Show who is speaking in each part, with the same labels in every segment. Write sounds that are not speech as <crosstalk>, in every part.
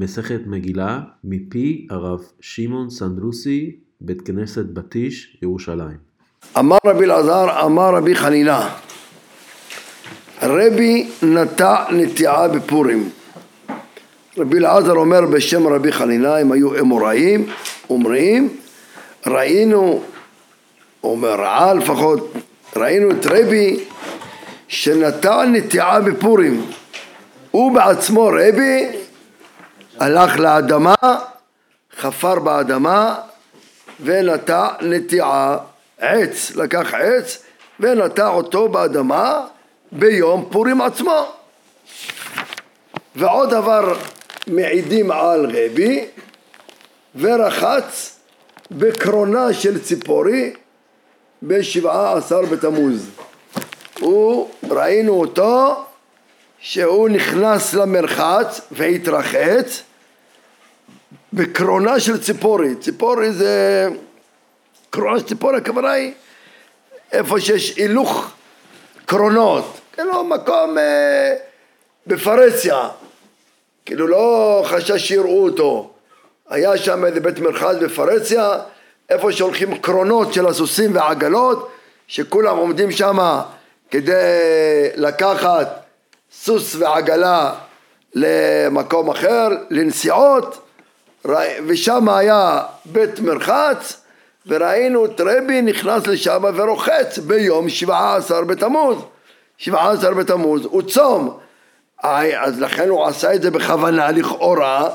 Speaker 1: מסכת מגילה מפי הרב שמעון סנדרוסי, בית כנסת בתיש, ירושלים.
Speaker 2: אמר רבי אלעזר, אמר רבי חנינה, רבי נטע נטיעה בפורים. רבי אלעזר אומר בשם רבי חנינה, הם היו אמוראים, אומרים, ראינו, אומר רעה לפחות, ראינו את רבי שנטע נטיעה בפורים. הוא בעצמו רבי הלך לאדמה, חפר באדמה ונטע נטיעה, עץ, לקח עץ ונטע אותו באדמה ביום פורים עצמו. ועוד דבר מעידים על רבי ורחץ בקרונה של ציפורי בשבעה עשר בתמוז. הוא, ראינו אותו שהוא נכנס למרחץ והתרחץ בקרונה של ציפורי. ציפורי זה... קרונה של ציפורי, הכוונה היא איפה שיש הילוך קרונות. כאילו מקום אה, בפרהסיה. כאילו לא חשש שיראו אותו. היה שם איזה בית מרחץ בפרהסיה, איפה שהולכים קרונות של הסוסים והעגלות, שכולם עומדים שם כדי לקחת סוס ועגלה למקום אחר, לנסיעות, ושם היה בית מרחץ, וראינו את רבי נכנס לשם ורוחץ ביום שבעה עשר בתמוז. שבעה עשר בתמוז הוא צום. אז לכן הוא עשה את זה בכוונה לכאורה,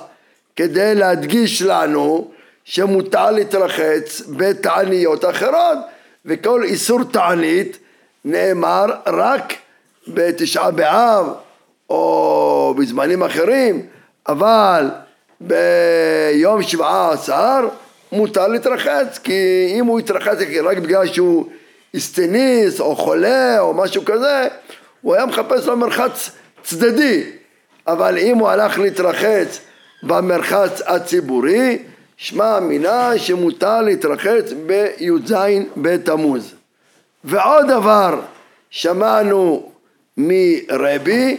Speaker 2: כדי להדגיש לנו שמותר להתרחץ בתעניות אחרות, וכל איסור תענית נאמר רק בתשעה באב או בזמנים אחרים, אבל ביום שבעה עשר מותר להתרחץ, כי אם הוא יתרחץ רק בגלל שהוא אסטניס או חולה או משהו כזה, הוא היה מחפש לו מרחץ צדדי, אבל אם הוא הלך להתרחץ במרחץ הציבורי, שמע מינה שמותר להתרחץ בי"ז בתמוז. ועוד דבר שמענו מרבי,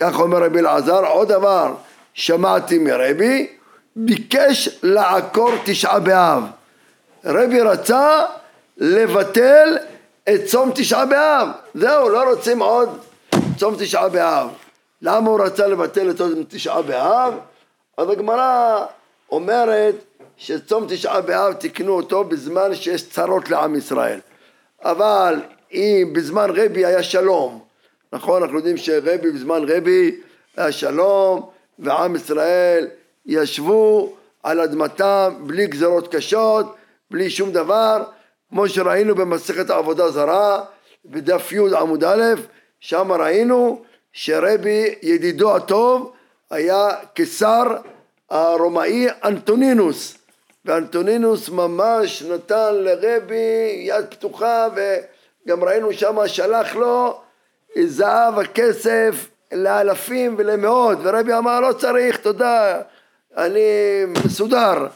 Speaker 2: כך אומר רבי אלעזר, עוד דבר שמעתי מרבי, ביקש לעקור תשעה באב. רבי רצה לבטל את צום תשעה באב. זהו, לא רוצים עוד צום תשעה באב. למה הוא רצה לבטל את צום תשעה באב? אז הגמרא אומרת שצום תשעה באב תיקנו אותו בזמן שיש צרות לעם ישראל. אבל אם בזמן רבי היה שלום, נכון, אנחנו יודעים שרבי בזמן רבי היה שלום ועם ישראל ישבו על אדמתם בלי גזרות קשות, בלי שום דבר, כמו שראינו במסכת העבודה זרה, בדף י עמוד א', שם ראינו שרבי ידידו הטוב היה קיסר הרומאי אנטונינוס, ואנטונינוס ממש נתן לרבי יד פתוחה וגם ראינו שם שלח לו זהב הכסף לאלפים ולמאות ורבי אמר לא צריך תודה אני מסודר.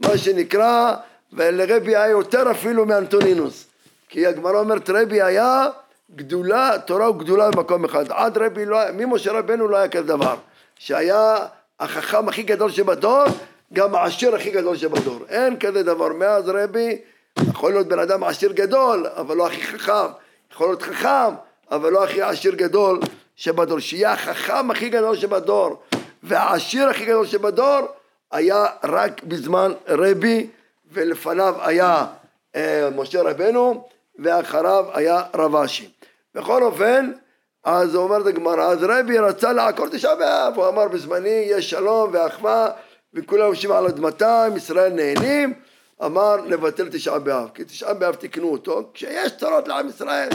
Speaker 2: מה שנקרא ולרבי היה יותר אפילו מאנטונינוס. כי הגמרא אומרת רבי היה גדולה, תורה וגדולה במקום אחד. עד רבי לא היה, ממשה רבנו לא היה כזה דבר. שהיה החכם הכי גדול שבדור גם העשיר הכי גדול שבדור. אין כזה דבר. מאז רבי יכול להיות בן אדם עשיר גדול אבל לא הכי חכם. יכול להיות חכם אבל לא הכי עשיר גדול שבדור, שיהיה החכם הכי גדול שבדור והעשיר הכי גדול שבדור היה רק בזמן רבי ולפניו היה אה, משה רבנו ואחריו היה רב אשי. בכל אופן, אז הוא אומר את הגמרא, אז רבי רצה לעקור תשעה באב, הוא אמר בזמני יש שלום ואחווה וכולם יושבים על אדמתם, ישראל נהנים, אמר לבטל תשעה באב, כי תשעה באב תיקנו אותו, כשיש צרות לעם ישראל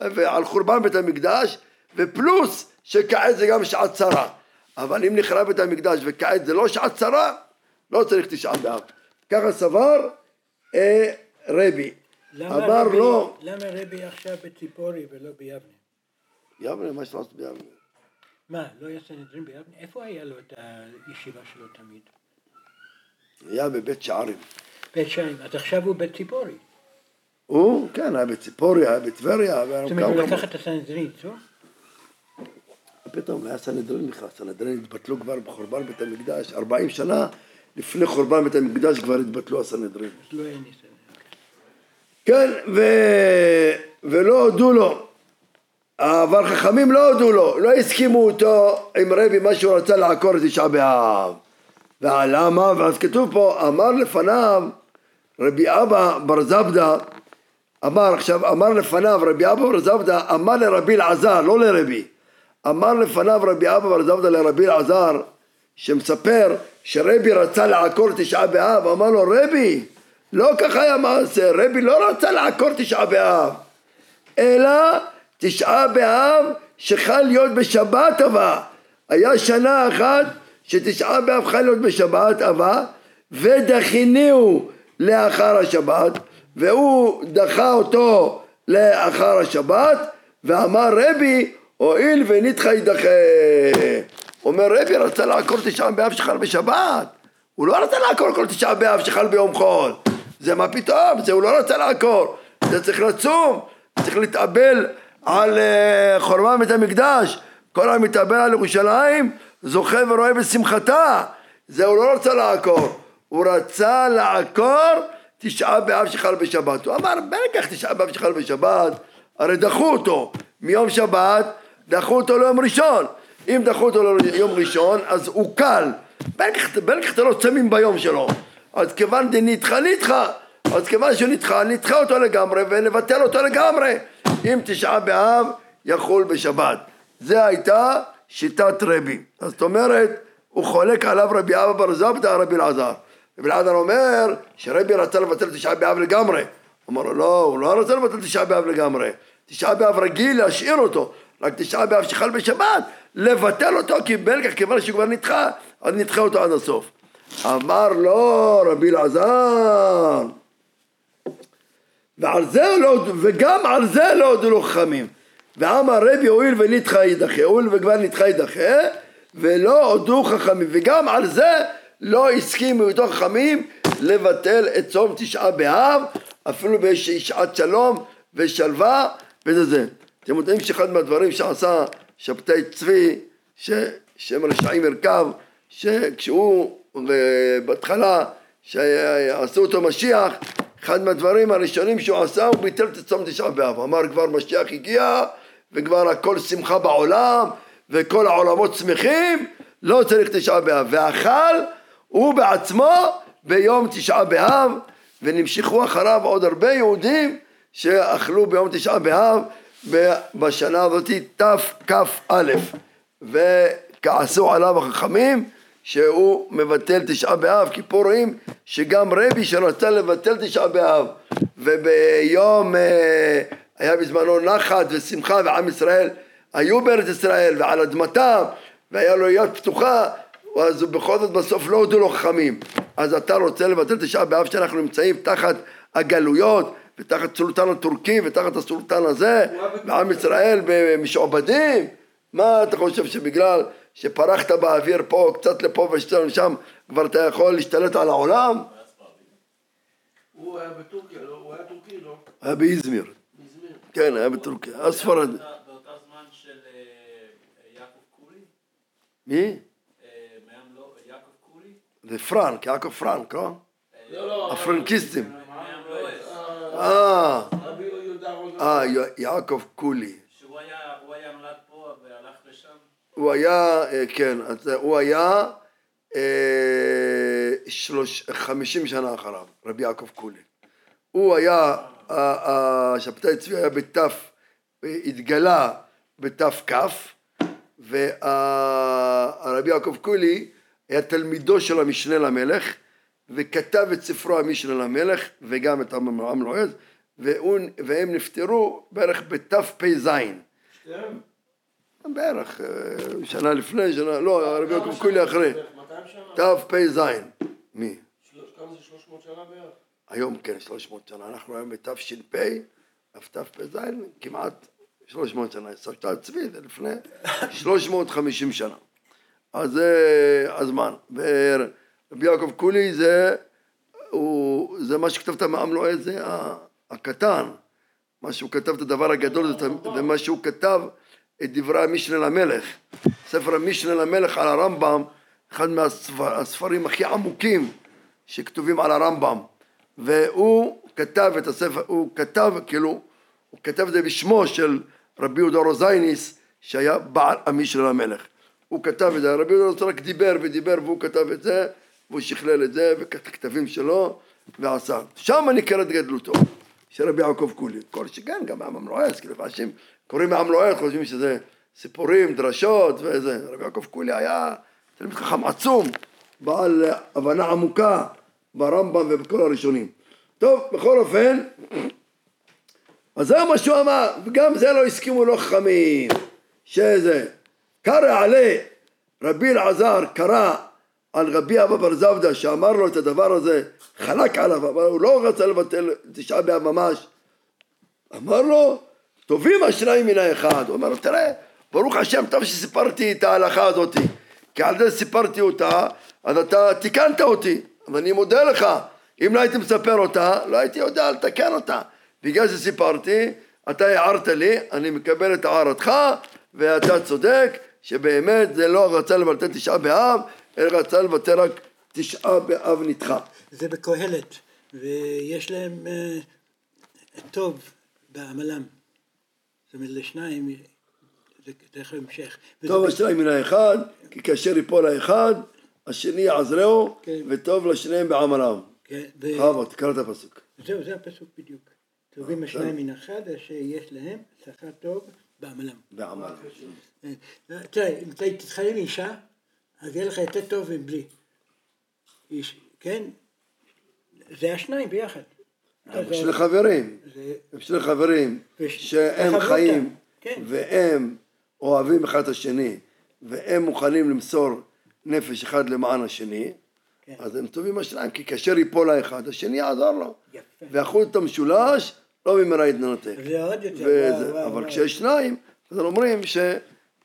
Speaker 2: ועל חורבן בית המקדש ופלוס שכעת זה גם שעת צרה אבל אם נחרב בית המקדש וכעת זה לא שעת צרה לא צריך תשעה באב ככה סבר אה, רבי אמר
Speaker 3: רבי,
Speaker 2: לו
Speaker 3: למה רבי עכשיו בציפורי ולא ביבנה?
Speaker 2: יבנה מה יש לעשות ביבנה
Speaker 3: מה, לא היה סנהדרין ביבנה? איפה היה לו את הישיבה שלו תמיד?
Speaker 2: היה בבית שערים
Speaker 3: בית שערים. אז עכשיו הוא בציפורי.
Speaker 2: הוא כן היה בציפורי היה בטבריה
Speaker 3: זאת אומרת, הוא לקח את הסנהדרין, לא?
Speaker 2: פתאום היה סנהדרין בכלל, סנהדרין התבטלו כבר בחורבן בית המקדש, 40 שנה לפני חורבן בית המקדש כבר התבטלו הסנהדרין.
Speaker 3: לא.
Speaker 2: כן, ו... ולא הודו לו. אבל חכמים לא הודו לו, לא הסכימו אותו עם רבי מה שהוא רצה לעקור את תשעה באב. ולמה? ואז כתוב פה, אמר לפניו רבי אבא בר זבדה, אמר עכשיו, אמר לפניו רבי אבא בר זבדה, אמר לרבי אלעזר, לא לרבי, אמר לפניו רבי אבא בר זבדה לרבי אלעזר, שמספר שרבי רצה לעקור תשעה באב, אמר לו רבי, לא ככה היה מעשה, רבי לא רצה לעקור תשעה באב, אלא תשעה באב שחל להיות בשבת הבאה. היה שנה אחת שתשעה באב חל להיות בשבת הבאה, ודחיניהו לאחר השבת, והוא דחה אותו לאחר השבת, ואמר רבי, הואיל ונדחה יידחה. אומר רבי רצה לעקור תשעה באב שחל בשבת, הוא לא רצה לעקור כל תשעה באב שחל ביום חול. זה מה פתאום, זה הוא לא רצה לעקור, זה צריך לצום, צריך להתאבל על uh, חורבן בית המקדש, כל המתאבל על ירושלים זוכה ורואה בשמחתה, זה הוא לא רצה לעקור, הוא רצה לעקור תשעה באב שחל בשבת, הוא אמר בטח תשעה באב שחל בשבת, הרי דחו אותו. מיום שבת, דחו אותו ליום ראשון, אם דחו אותו ליום ראשון אז הוא קל, בטח אתה לא צמים ביום שלו, אז כיוון דנדחה נדחה, אז כיוון שנדחה נדחה אותו לגמרי ונבטל אותו לגמרי אם תשעה באב יחול בשבת. זה הייתה שיטת רבי. זאת אומרת, הוא חולק עליו רבי אבא בר זבדא רבי אלעזר. רבי אלעזר אומר שרבי רצה לבטל תשעה באב לגמרי. אמר לו לא, הוא לא רצה לבטל תשעה באב לגמרי. תשעה באב רגיל להשאיר אותו, רק תשעה באב שחל בשבת, לבטל אותו כי בלקח כיוון שהוא כבר נדחה, אז נדחה אותו עד הסוף. אמר לו רבי אלעזר ועל זה לא, וגם על זה לא הודו לו חכמים. ואמר רבי הואיל ונדחה יידחה, הואיל וכבר נדחה יידחה, ולא הודו חכמים, וגם על זה לא הסכימו איתו חכמים לבטל את צום תשעה באב, אפילו בשעת שלום ושלווה וזה זה. אתם יודעים שאחד מהדברים שעשה שבתאי צבי, ששם רשעים ירכב, שכשהוא בהתחלה, שעשו אותו משיח, אחד מהדברים הראשונים שהוא עשה הוא ביטל את צום תשעה באב, אמר כבר משיח הגיע וכבר הכל שמחה בעולם וכל העולמות שמחים, לא צריך תשעה באב, ואכל הוא בעצמו ביום תשעה באב ונמשכו אחריו עוד הרבה יהודים שאכלו ביום תשעה באב בשנה הזאת תכ"א וכעסו עליו החכמים שהוא מבטל תשעה באב, כי פה רואים שגם רבי שרצה לבטל תשעה באב, וביום אה, היה בזמנו נחת ושמחה ועם ישראל היו בארץ ישראל ועל אדמתם והיה לו יד פתוחה אז בכל זאת בסוף לא הודו לו חכמים. אז אתה רוצה לבטל תשעה באב שאנחנו נמצאים תחת הגלויות ותחת סולטן הטורקי ותחת הסולטן הזה ועם ישראל משועבדים מה אתה חושב שבגלל שפרחת באוויר פה, קצת לפה ושם, שם, כבר אתה יכול להשתלט על העולם?
Speaker 4: הוא היה בטורקיה, לא? הוא היה טורקי, לא?
Speaker 2: היה באיזמיר. כן, היה בטורקיה. אז ספרד.
Speaker 5: באותה זמן של אה, יעקב קולי?
Speaker 2: מי?
Speaker 5: אה, מהם לא, יעקב קולי?
Speaker 2: זה פרנק, יעקב פרנק, לא?
Speaker 4: לא, לא.
Speaker 2: הפרנקיסטים. אה. אה, יעקב קולי.
Speaker 5: שהוא היה, נולד פה והלך לשם?
Speaker 2: הוא היה, אה, כן, אז הוא היה אה, חמישים שנה אחריו, רבי יעקב קולי. הוא היה, השבתאי צבי היה בתף, התגלה בתכ, והרבי יעקב קולי היה תלמידו של המשנה למלך, וכתב את ספרו המשנה למלך, וגם את עם לועז, והם נפטרו בערך בתפ"ז.
Speaker 4: שתיהם?
Speaker 2: בערך אה, שנה לפני, שנה, לא, הרבי יעקב קולי אחרי,
Speaker 4: בערך 200 שנה?
Speaker 2: תפ"ז. מי?
Speaker 4: כמה זה 300 שנה בערך?
Speaker 2: היום כן, 300 שנה, אנחנו היום בתש"פ, אז תפ"ז כמעט 300 שנה, סבתא צבי זה לפני <laughs> 350 שנה. אז זה הזמן. ורבי יעקב קולי זה, הוא, זה מה שכתבת מעם לועז, זה הקטן. מה שהוא כתב את הדבר הגדול, זה, מה שהוא כתב את דברי המשנה למלך. ספר המשנה למלך על הרמב"ם, אחד מהספרים הכי עמוקים שכתובים על הרמב"ם. והוא כתב את הספר, הוא כתב, כאילו, הוא כתב את זה בשמו של רבי יהודה רוזייניס, שהיה בעל המשנה למלך. הוא כתב את זה, רבי יהודה רק דיבר ודיבר והוא כתב את זה, והוא שכלל את זה, ואת הכתבים שלו, ועשה. שם ניכרת גדלותו, של רבי יעקב קולי. כל שכן, גם לועז, כאילו, אנשים קוראים לועז, חושבים שזה סיפורים, דרשות וזה. רבי יעקב קולי היה תלמיד חכם עצום, בעל הבנה עמוקה ברמב"ם ובכל הראשונים. טוב, בכל אופן, אז זה מה שהוא אמר, וגם זה לא הסכימו לא חכמים, שזה, קרא עלי, רבי אלעזר קרא על רבי אבא בר זבדא שאמר לו את הדבר הזה, חלק עליו, אבל הוא לא רצה לבטל תשעה באב ממש. אמר לו, טובים השניים מן האחד. הוא אמר לו, תראה, ברוך השם, טוב שסיפרתי את ההלכה הזאת, כי על זה סיפרתי אותה, אז אתה תיקנת אותי, ואני מודה לך. אם לא הייתי מספר אותה, לא הייתי יודע לתקן אותה. בגלל שסיפרתי, אתה הערת לי, אני מקבל את הערתך, ואתה צודק, שבאמת זה לא רצה לבטל תשעה באב, רצה לבטל רק תשעה באב נדחה.
Speaker 3: זה בקהלת, ויש להם אה, טוב בעמלם. זאת אומרת, לשניים, זה תכף המשך.
Speaker 2: טוב השניים מן האחד, כי כאשר ייפול האחד, השני יעזרהו,
Speaker 3: כן.
Speaker 2: וטוב לשניהם בעמלם.
Speaker 3: כן, ו-
Speaker 2: בכבוד, תקרא את הפסוק.
Speaker 3: זהו, זה הפסוק בדיוק. טובים השניים מן אחד, אשר יש להם שכר טוב בעמלם.
Speaker 2: בעמלם.
Speaker 3: אה, תראה, אם תתחלם אישה, אז יהיה לך יותר טוב מבלי. איש, כן? זה השניים ביחד.
Speaker 2: הם
Speaker 3: אז
Speaker 2: שני חברים, הם שני חברים שהם חיים,
Speaker 3: כן.
Speaker 2: והם אוהבים אחד את השני, והם מוכנים למסור נפש אחד למען השני,
Speaker 3: כן.
Speaker 2: אז הם טובים השניים, כי כאשר ייפול האחד, השני יעזור לו. ואחוז את המשולש, לא במהרה יתנתק.
Speaker 3: זה עוד יותר,
Speaker 2: אבל. כשיש שניים, אז אומרים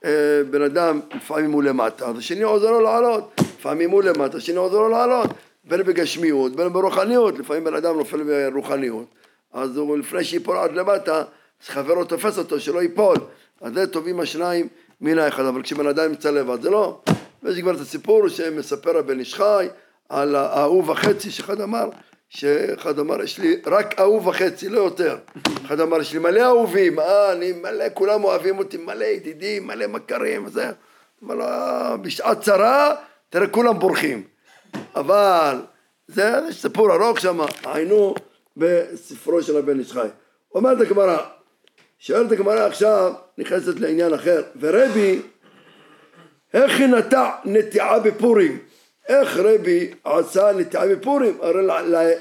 Speaker 2: שבן אדם לפעמים הוא למטה, אז השני עוזר לו לעלות, לפעמים הוא למטה, השני עוזר לו לעלות, בין בגשמיות, בין ברוחניות, לפעמים בן אדם נופל ברוחניות, אז הוא לפני שיפול עד למטה, אז חברו תופס אותו שלא ייפול, אז זה טובים השניים מן האחד, אבל כשבן אדם נמצא לבד זה לא, ויש כבר את הסיפור שמספר הבן איש חי על האהוב וחצי שאחד אמר שאחד אמר יש לי רק אהוב וחצי לא יותר. אחד אמר יש לי מלא אהובים. אה אני מלא כולם אוהבים אותי מלא ידידים מלא מכרים וזה. אמר לו "אה, בשעת צרה תראה כולם בורחים. אבל זה יש סיפור ארוך שם היינו בספרו של הבן איש חי. אומרת הגמרא שואלת הגמרא עכשיו נכנסת לעניין אחר ורבי איך היא נטע נטיעה בפורים? איך רבי עשה נטיעה בפורים? הרי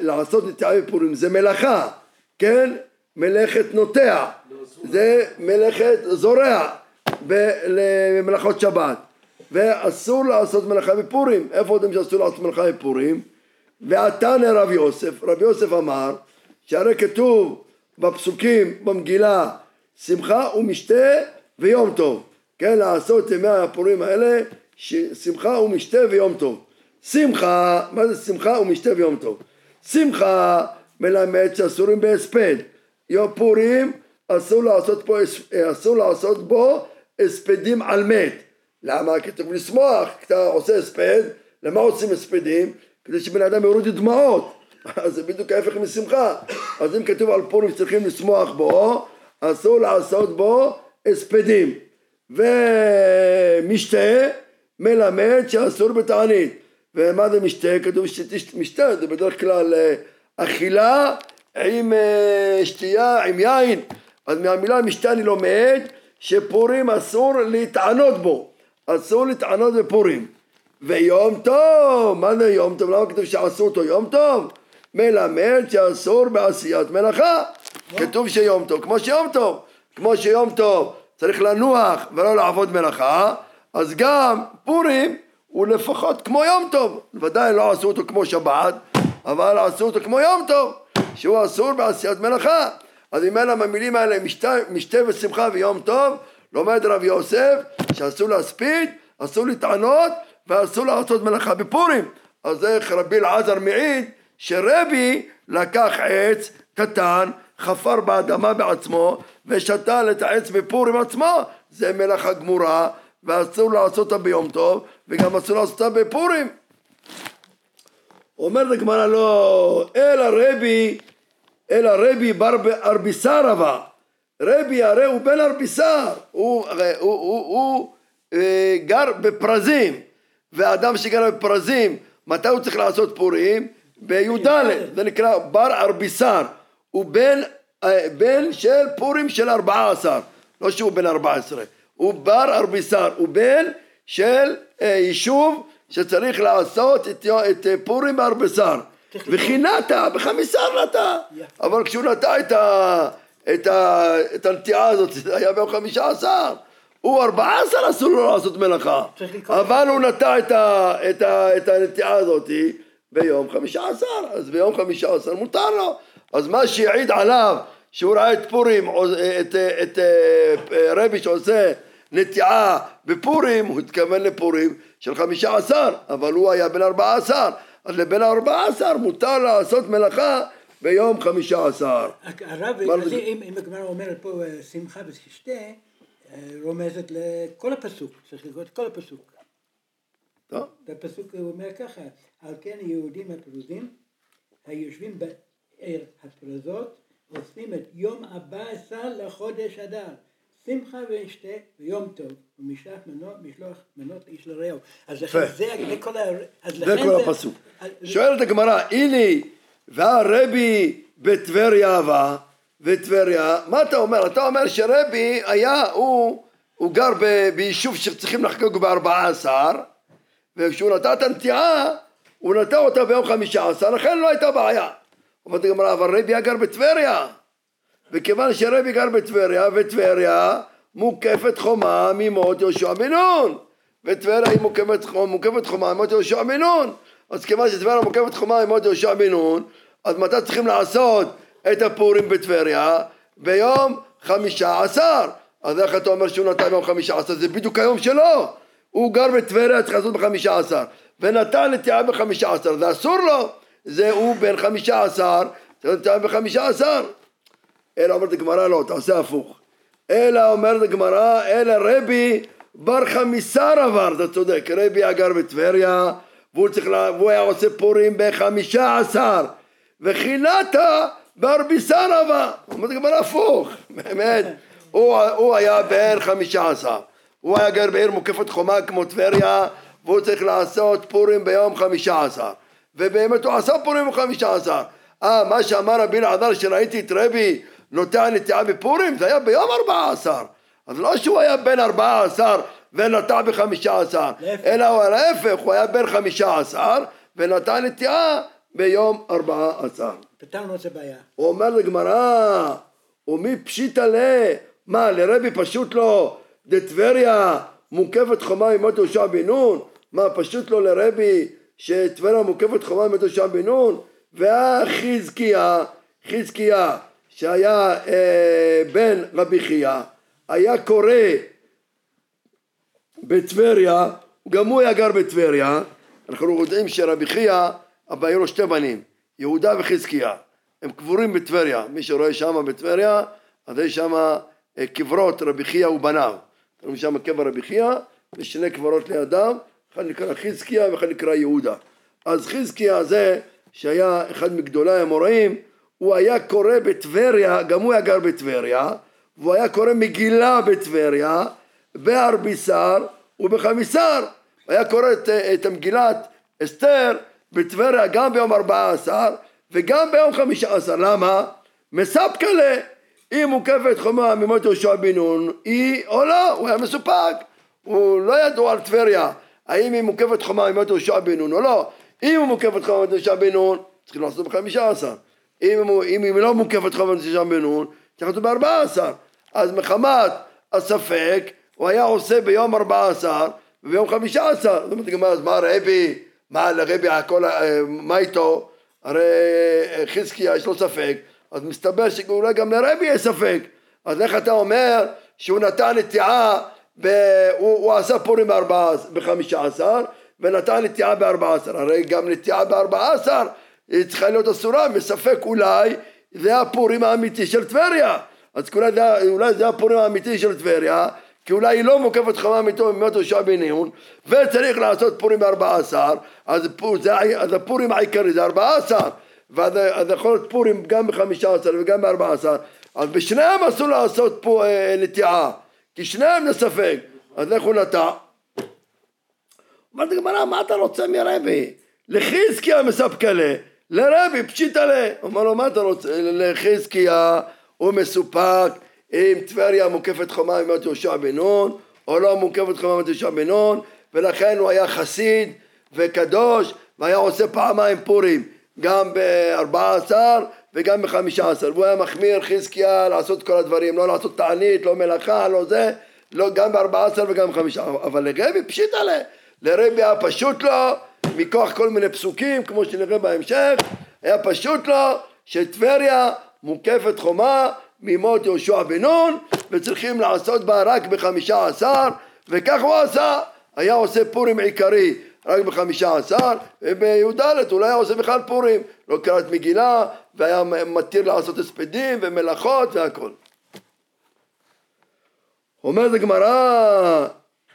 Speaker 2: לעשות נטיעה בפורים זה מלאכה, כן? מלאכת נוטע, זה מלאכת זורע ב- למלאכות שבת ואסור לעשות מלאכה בפורים, איפה יודעים שאסור לעשות מלאכה בפורים? ועתנא רב יוסף, רבי יוסף אמר שהרי כתוב בפסוקים במגילה שמחה ומשתה ויום טוב כן לעשות ימי הפורים האלה שמחה ומשתה ויום טוב שמחה, מה זה שמחה ומשתה ויום טוב? שמחה מלמד שאסורים בהספד יום פורים אסור לעשות, פה, הס- אסור לעשות בו הספדים על מת למה? כתוב לשמוח, כשאתה עושה הספד, למה עושים הספדים? כדי שבן אדם יוריד דמעות, <laughs> אז זה בדיוק ההפך משמחה. אז אם כתוב על פורים שצריכים לשמוח בו, אסור לעשות בו הספדים. ומשתה מלמד שאסור בתענית. ומה זה משתה? כתוב שמשתה זה בדרך כלל אה, אכילה עם אה, שתייה, עם יין. אז מהמילה משתה אני לומד שפורים אסור להתענות בו. אסור להתענות בפורים. ויום טוב, מה זה יום טוב? למה כתוב שעשו אותו יום טוב? מלמד שאסור בעשיית מלאכה. כתוב שיום טוב, כמו שיום טוב, כמו שיום טוב צריך לנוח ולא לעבוד מלאכה, אז גם פורים הוא לפחות כמו יום טוב. ודאי לא עשו אותו כמו שבת, אבל עשו אותו כמו יום טוב, שהוא אסור בעשיית מלאכה. אז ממילא מהמילים האלה משתה, ושמחה ויום טוב, לומד רב יוסף שאסור להספיד, אסור להתענות ואסור לעשות מלאכה בפורים. אז איך רבי אלעזר מעיד שרבי לקח עץ קטן, חפר באדמה בעצמו ושתל את העץ בפורים עצמו זה מלאכה גמורה, ואסור לעשות אותה ביום טוב, וגם אסור לעשות אותה בפורים. אומרת הגמרא לא, אלא רבי, אלא רבי בר ארביסר אבה. רבי הרי הוא בן ארביסר, הוא, הרי הוא, הוא, הוא אה, גר בפרזים, ואדם שגר בפרזים, מתי הוא צריך לעשות פורים? בי"ד, זה נקרא בר ארביסר, הוא בן, אה, בן של פורים של ארבעה עשר, לא שהוא בן ארבע עשרה, הוא בר ארביסר, הוא בן של אה, יישוב שצריך לעשות את, את אה, פורים בארבסר, וכי נטע, בחמיסר נטע, אבל כשהוא נטע את, ה, את, ה, את הנטיעה הזאת, זה היה ביום חמישה עשר, הוא ארבעה עשר אסור לו לעשות מלאכה. אבל הוא נטע את, ה, את, ה, את הנטיעה הזאת ביום חמישה עשר, אז ביום חמישה עשר מותר לו, אז מה שהעיד עליו שהוא ראה את פורים, עוז- את, את, את רבי שעושה נטיעה בפורים, הוא התכוון לפורים של חמישה עשר, אבל הוא היה בן ארבעה עשר, אז לבן ארבעה עשר מותר לעשות מלאכה ביום חמישה עשר.
Speaker 3: הרב, אם אם הגמרא אומרת פה אה, שמחה ותשתה, אה, רומזת לכל הפסוק, צריך לקרוא את כל הפסוק.
Speaker 2: טוב,
Speaker 3: בפסוק הוא אומר ככה, על כן היהודים הפרוזים היושבים בעיר הפרזות עושים את יום הבא עשר לחודש אדר. שמחה וישתה ויום טוב ומשלח מנות, משלוח מנות איש לרעהו. אז לכן. זה, זה כל. אז
Speaker 2: זה כל הפסוק. שואלת הגמרא, הנה, והרבי בטבריה אבה, וטבריה, מה אתה אומר? אתה אומר שרבי היה, הוא, הוא גר ב, ביישוב שצריכים לחגוג בארבעה עשר, וכשהוא נטע את הנטיעה, הוא נטע אותה ביום חמישה עשר, לכן לא הייתה בעיה. אומרת הגמרא, אבל רבי היה גר בטבריה, וכיוון שרבי גר בטבריה, וטבריה מוקפת חומה ממות יהושע בן נון, וטבריה היא מוקפת, מוקפת חומה ממות יהושע בן נון, אז כיוון שטבריה מוקפת חומה ממות יהושע בן נון, אז מתי צריכים לעשות את הפורים בטבריה? ביום חמישה עשר. אז איך אתה אומר שהוא נתן ביום חמישה עשר? זה בדיוק היום שלו. הוא גר בטבריה, צריך לעשות בחמישה עשר, ונתן נטיעה בחמישה עשר, זה אסור לו, זה הוא בן חמישה עשר, צריך נטיעה בחמישה עשר. אלא אומרת הגמרא לא, תעשה הפוך. אלא אומרת הגמרא, אלא רבי בר חמיסר עבר, אתה צודק, רבי היה גר בטבריה, והוא, לה, והוא היה עושה פורים בחמישה עשר, וחילתה בארביסר עבר. אומרת הגמרא הפוך, <laughs> באמת. הוא, הוא היה בן חמישה עשר. הוא היה גר בעיר מוקפת חומה כמו טבריה, והוא צריך לעשות פורים ביום חמישה עשר. ובאמת הוא עשה פורים ביום חמישה עשר. אה, מה שאמר רבי אלעזר שראיתי את רבי נוטע נטיעה בפורים, זה היה ביום ארבעה עשר. אז לא שהוא היה בן ארבעה עשר ונטע בחמישה עשר,
Speaker 3: להפך.
Speaker 2: אלא הוא להפך, הוא היה בן חמישה עשר ונטע נטיעה ביום ארבעה עשר.
Speaker 3: פתרנו את הבעיה.
Speaker 2: הוא אומר לגמרא, ומי פשיטא ל... מה, לרבי פשוט לו דטבריה מוקפת חומה ממות יהושע בן נון? מה, פשוט לו לרבי שטבריה מוקפת חומה ממות יהושע בן נון? והחזקיה, חזקיה, שהיה אה, בן רבי חייא, היה קורא בטבריה, גם הוא היה גר בטבריה, אנחנו יודעים שרבי חייא, היו לו שתי בנים, יהודה וחזקיה, הם קבורים בטבריה, מי שרואה שם בטבריה, אז יש שם אה, קברות רבי חייא ובניו, רואים שם קבר רבי חייא ושני קברות לידם, אחד נקרא חזקיה ואחד נקרא יהודה. אז חזקיה זה שהיה אחד מגדולי המוראים, הוא היה קורא בטבריה, גם הוא היה גר בטבריה, והוא היה קורא מגילה בטבריה, בארביסר ובחמיסר. הוא היה קורא את, את המגילת אסתר בטבריה גם ביום ארבעה עשר וגם ביום חמישה עשר. למה? מספקלה. היא מוקפת חומה ממות יהושע בן נון, היא או לא, הוא היה מסופק. הוא לא ידעו על טבריה, האם היא מוקפת חומה ממות יהושע בן נון או לא. אם הוא מוקפת חומה ממות יהושע בן נון, צריכים לעשות בחמישה עשר. אם, אם היא לא מוקפת חומה ממות יהושע בן נון, צריך לעשות בארבעה עשר. אז מחמת הספק, הוא היה עושה ביום ארבעה עשר וביום חמישה עשר. זאת אומרת, הגמרא, אז מה רבי, מה לרבי הכל, אה, מה איתו? הרי אה, חזקיה יש לו ספק, אז מסתבר שאולי גם לרבי יש ספק. אז איך אתה אומר שהוא נתן נטיעה, ב... הוא, הוא עשה פורים בחמישה עשר, ונתן נטיעה בארבעה עשר. הרי גם נטיעה בארבעה עשר היא צריכה להיות אסורה, מספק אולי זה הפורים האמיתי של טבריה. אז אולי זה, אולי זה הפורים האמיתי של טבריה, כי אולי היא לא מוקפת ממות יהושע בן נון, וצריך לעשות פורים בארבע עשר, אז, זה, אז הפורים העיקרי זה ארבע עשר, ואז אז יכול להיות פורים גם בחמישה עשר וגם בארבע עשר, אז בשניהם אסור לעשות פה אה, נטיעה, כי שניהם לספק, אז איך הוא נטע? אומרת הגמרא, מה אתה רוצה מרבי? לחזקיה מספקלה, לרבי פשיטלה. אומר לו, מה אתה רוצה? לחזקיה הוא מסופק אם טבריה מוקפת חומה ממות יהושע בן נון, או לא מוקפת חומה ממות יהושע בן נון, ולכן הוא היה חסיד וקדוש, והיה עושה פעמיים פורים, גם בארבע עשר וגם בחמישה עשר, והוא היה מחמיר חזקיה לעשות כל הדברים, לא לעשות תענית, לא מלאכה, לא זה, לא, גם בארבע עשר וגם בחמישה, אבל לרבי פשיט עליה, לרבי היה פשוט לו, מכוח כל מיני פסוקים, כמו שנראה בהמשך, היה פשוט לו שטבריה מוקפת חומה ממות יהושע בן נון וצריכים לעשות בה רק בחמישה עשר וכך הוא עשה. היה עושה פורים עיקרי רק בחמישה עשר ובי"ד אולי היה עושה בכלל פורים. לא קראת מגילה והיה מתיר לעשות הספדים ומלאכות והכל. אומרת הגמרא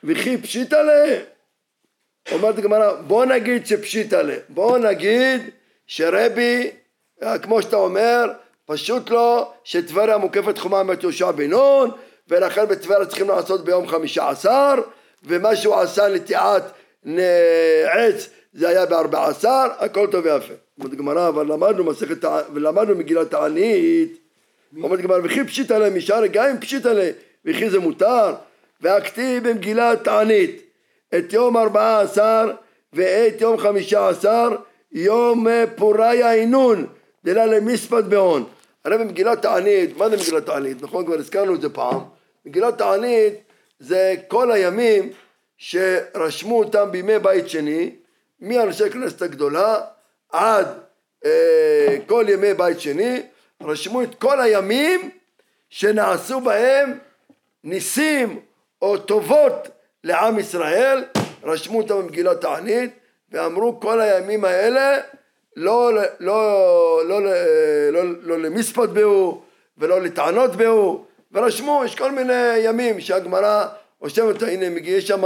Speaker 2: וכי פשיטא לה אומרת הגמרא בוא נגיד שפשיטא לה בוא נגיד שרבי כמו שאתה אומר פשוט לא שטבריה מוקפת חומה מת יהושע בן נון ולכן בטבריה צריכים לעשות ביום חמישה עשר ומה שהוא עשה נטיעת עץ זה היה בארבע עשר הכל טוב ויפה. אומרת גמרא אבל למדנו מסכת ולמדנו מגילת תענית אומרת גמרא וכי פשיטא להם משאר גם אם פשיטא להם וכי זה מותר? והכתיב במגילת תענית את יום ארבעה עשר ואת יום חמישה עשר יום פוריה עינון דלה למספד בהון הרי במגילת תענית, מה זה מגילת תענית? נכון, כבר הזכרנו את זה פעם. מגילת תענית זה כל הימים שרשמו אותם בימי בית שני, מאנשי הכנסת הגדולה עד אה, כל ימי בית שני, רשמו את כל הימים שנעשו בהם ניסים או טובות לעם ישראל, רשמו אותם במגילת תענית ואמרו כל הימים האלה לא, לא, לא, לא, לא, לא למספד בהו ולא לטענות בהו. ורשמו, יש כל מיני ימים שהגמרא רושמת, הנה יש שם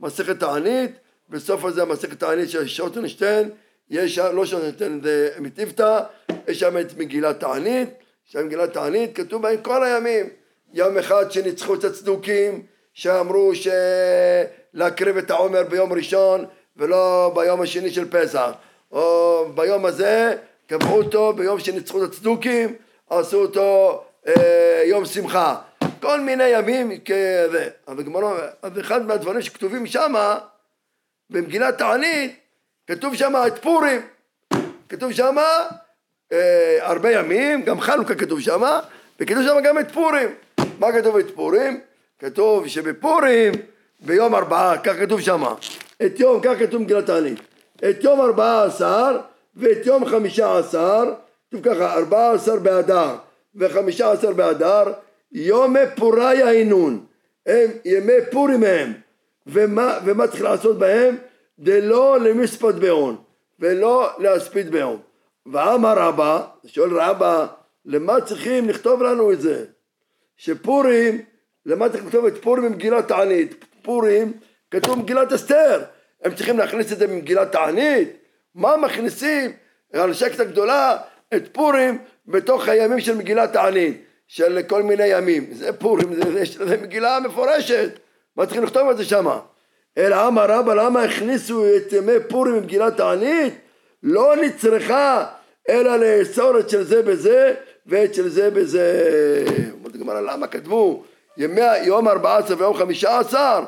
Speaker 2: מסכת תענית, בסוף הזה מסכת תענית של שוטנשטיין, יש שם, לא שוטנשטיין, זה מטיפתא, יש שם את מגילת תענית, שם מגילת תענית, כתוב בהם כל הימים, יום אחד שניצחו את הצדוקים, שאמרו שלהקריב את העומר ביום ראשון ולא ביום השני של פסח או ביום הזה קבעו אותו ביום שניצחו את הצדוקים, עשו אותו אה, יום שמחה. כל מיני ימים כזה. אבל גמרא, אז אחד מהדברים שכתובים שמה, במגילת תענית, כתוב שמה את פורים. כתוב שמה אה, הרבה ימים, גם חנוכה כתוב שמה, וכתוב שמה גם את פורים. מה כתוב את פורים? כתוב שבפורים, ביום ארבעה, כך כתוב שמה. את יום, כך כתוב במגילת תענית. את יום ארבעה עשר ואת יום חמישה עשר, כתוב ככה, ארבעה עשר באדר וחמישה עשר באדר, יומי פורי העינון, הם ימי פורים הם, ומה, ומה צריך לעשות בהם? דלא למספד בהון, ולא להספיד בהון. ואמר רבא, שואל רבא, למה צריכים לכתוב לנו את זה? שפורים, למה צריך לכתוב את פורים במגילת תענית? פורים כתוב במגילת אסתר, הם צריכים להכניס את זה במגילת תענית? מה מכניסים? על שקט הגדולה את פורים בתוך הימים של מגילת תענית של כל מיני ימים. זה פורים זה, זה, זה מגילה מפורשת. מה צריכים לכתוב על זה שמה? אלא אמר רבא למה הכניסו את ימי פורים במגילת תענית. לא נצרכה אלא לאסור את של זה בזה ואת של זה בזה. אומרת הגמרא למה כתבו ימי, יום ארבעה עשר ויום חמישה עשר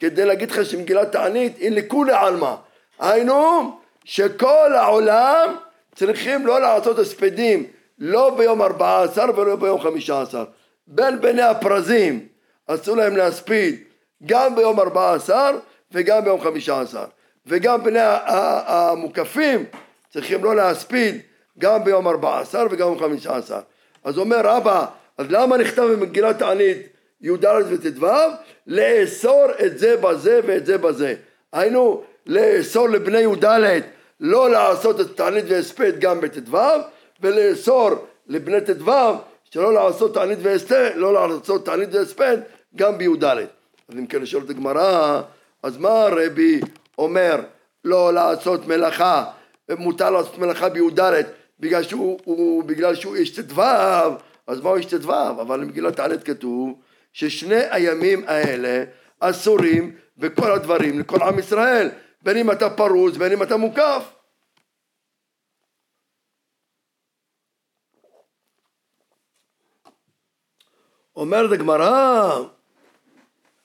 Speaker 2: כדי להגיד לך שמגילת תענית היא לכולי עלמא. היינו שכל העולם צריכים לא לעשות הספדים לא ביום ארבעה עשר ולא ביום חמישה עשר. בין בני הפרזים אסור להם להספיד גם ביום ארבעה עשר וגם ביום חמישה עשר. וגם בני המוקפים צריכים לא להספיד גם ביום ארבעה עשר וגם ביום חמישה עשר. אז אומר רבא, אז למה נכתב במגילת תענית י"ד וט"ו, לאסור את זה בזה ואת זה בזה. היינו, לאסור לבני י"ד לא לעשות את תענית והספד גם בט"ו, ולאסור לבני ט"ו שלא לעשות תענית והספד, לא לעשות תענית והספד גם בי"ד. אז אם כן לשאול את הגמרא, אז מה הרבי אומר לא לעשות מלאכה, מותר לעשות מלאכה בי"ד בגלל שהוא, הוא, בגלל שהוא איש ט"ו, אז מה הוא איש ט"ו? אבל במגילת העלת כתוב ששני הימים האלה אסורים בכל הדברים לכל עם ישראל, בין אם אתה פרוס, בין אם אתה מוקף. אומרת הגמרא,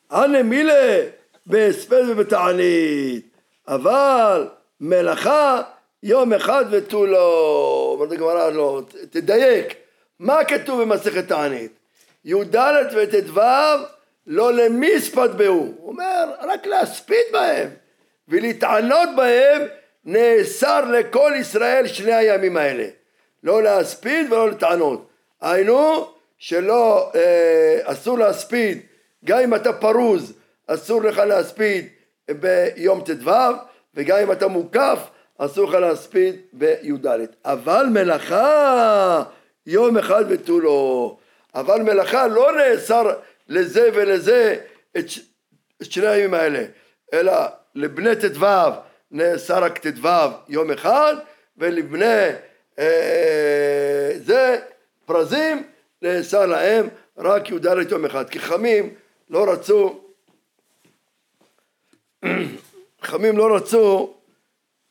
Speaker 2: הנה מילה בהספד ובתענית, אבל מלאכה יום אחד ותו לא. אומרת הגמרא, לא, תדייק, מה כתוב במסכת תענית? י"ד וט"ו לא למספד בהו, הוא אומר רק להספיד בהם ולהתענות בהם נאסר לכל ישראל שני הימים האלה. לא להספיד ולא לטענות היינו שלא אה, אסור להספיד. גם אם אתה פרוז אסור לך להספיד ביום ט"ו וגם אם אתה מוקף אסור לך להספיד בי"ד. אבל מלאכה יום אחד ותו לא אבל מלאכה לא נאסר לזה ולזה את, את שני הימים האלה אלא לבני ט"ו נאסר רק ט"ו יום אחד ולבני אה, זה פרזים נאסר להם רק י"ד יום אחד. כי חמים לא רצו <clears throat> חכמים לא רצו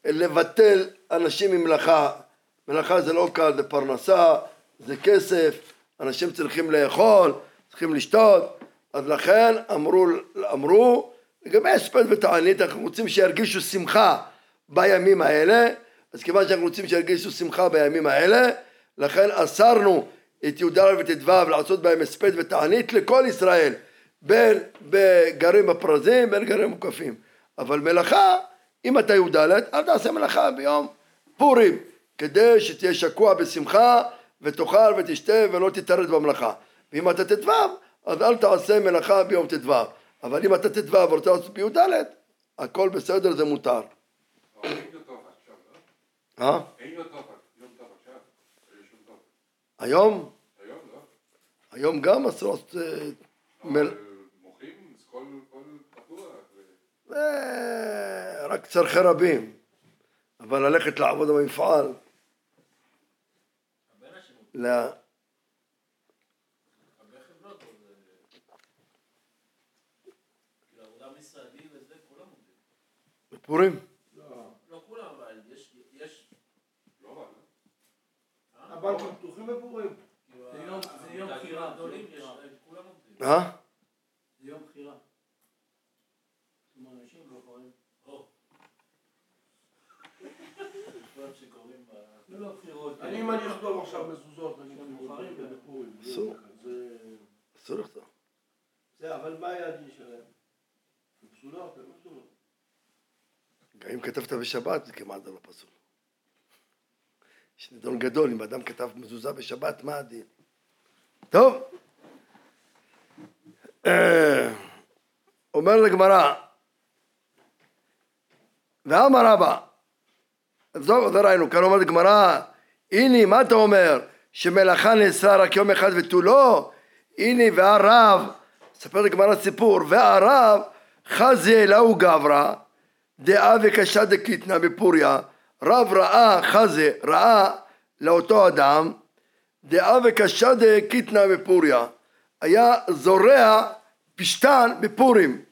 Speaker 2: לבטל אנשים ממלאכה. מלאכה זה לא קל, זה פרנסה, זה כסף, אנשים צריכים לאכול, צריכים לשתות, אז לכן אמרו, אמרו לגבי הספד ותענית אנחנו רוצים שירגישו שמחה בימים האלה, אז כיוון שאנחנו רוצים שירגישו שמחה בימים האלה, לכן אסרנו את י"ד וט"ו לעשות בהם הספד ותענית לכל ישראל, בין בגרים בפרזים, בין גרים מוקפים. אבל מלאכה, אם אתה י"ד, אל תעשה מלאכה ביום פורים, כדי שתהיה שקוע בשמחה ותאכל ותשתה ולא תתערב במלאכה. ואם אתה ט"ו, אז אל תעשה מלאכה ביום ט"ו. אבל אם אתה ט"ו ורוצה לעשות בי"ד, הכל בסדר, זה מותר. אה?
Speaker 6: טוב.
Speaker 2: היום,
Speaker 6: היום
Speaker 2: גם אסור לעשות... אה,
Speaker 6: מוחים, כל פתוח.
Speaker 2: אה, רק צורכי רבים. אבל ללכת לעבוד במפעל,
Speaker 5: הרבה אנשים,
Speaker 2: ל...
Speaker 5: הרבה חברות, אבל זה- כאילו עבודה משרדי וזה, כולם עובדים.
Speaker 2: פורים.
Speaker 5: לא כולם, אבל יש, יש,
Speaker 6: לא לא?
Speaker 4: הבנקים פתוחים בפורים.
Speaker 5: כאילו,
Speaker 3: זה יום- זה יום
Speaker 5: התאגידים
Speaker 3: בחירה,
Speaker 5: הגדולים,
Speaker 3: זה
Speaker 5: יש. כולם עובדים.
Speaker 2: אה?
Speaker 3: זה יום בחירה. כלומר, אנשים לא יכולים.
Speaker 5: או. דברים שקורים ב...
Speaker 3: לא, לא בחירות.
Speaker 4: אני אם אני עכשיו מזוזות, נגיד בוחרים
Speaker 3: בוחרים
Speaker 4: בפורים.
Speaker 2: אסור. אסור לכתוב.
Speaker 4: זה, אבל מה היעדים שלהם? הן פסולות, הן לא פסולות.
Speaker 2: גם אם כתבת בשבת זה כמעט לא פסול. יש נדון גדול, אם אדם כתב מזוזה בשבת, מה הדין? טוב. אה, אומר לגמרא, ואמר רבא, טוב, זה ראינו, כאן אומרת גמרא, הנה, מה אתה אומר? שמלאכה נאסרה רק יום אחד ותו לא? הנה, והרב, ספר לגמרא סיפור, והרב חזי אלהו גברא, דעה וקשה דקיתנא בפוריה, רב ראה חזה, ראה לאותו אדם, דעה וקשה דקיתנא בפוריה, היה זורע פשתן בפורים,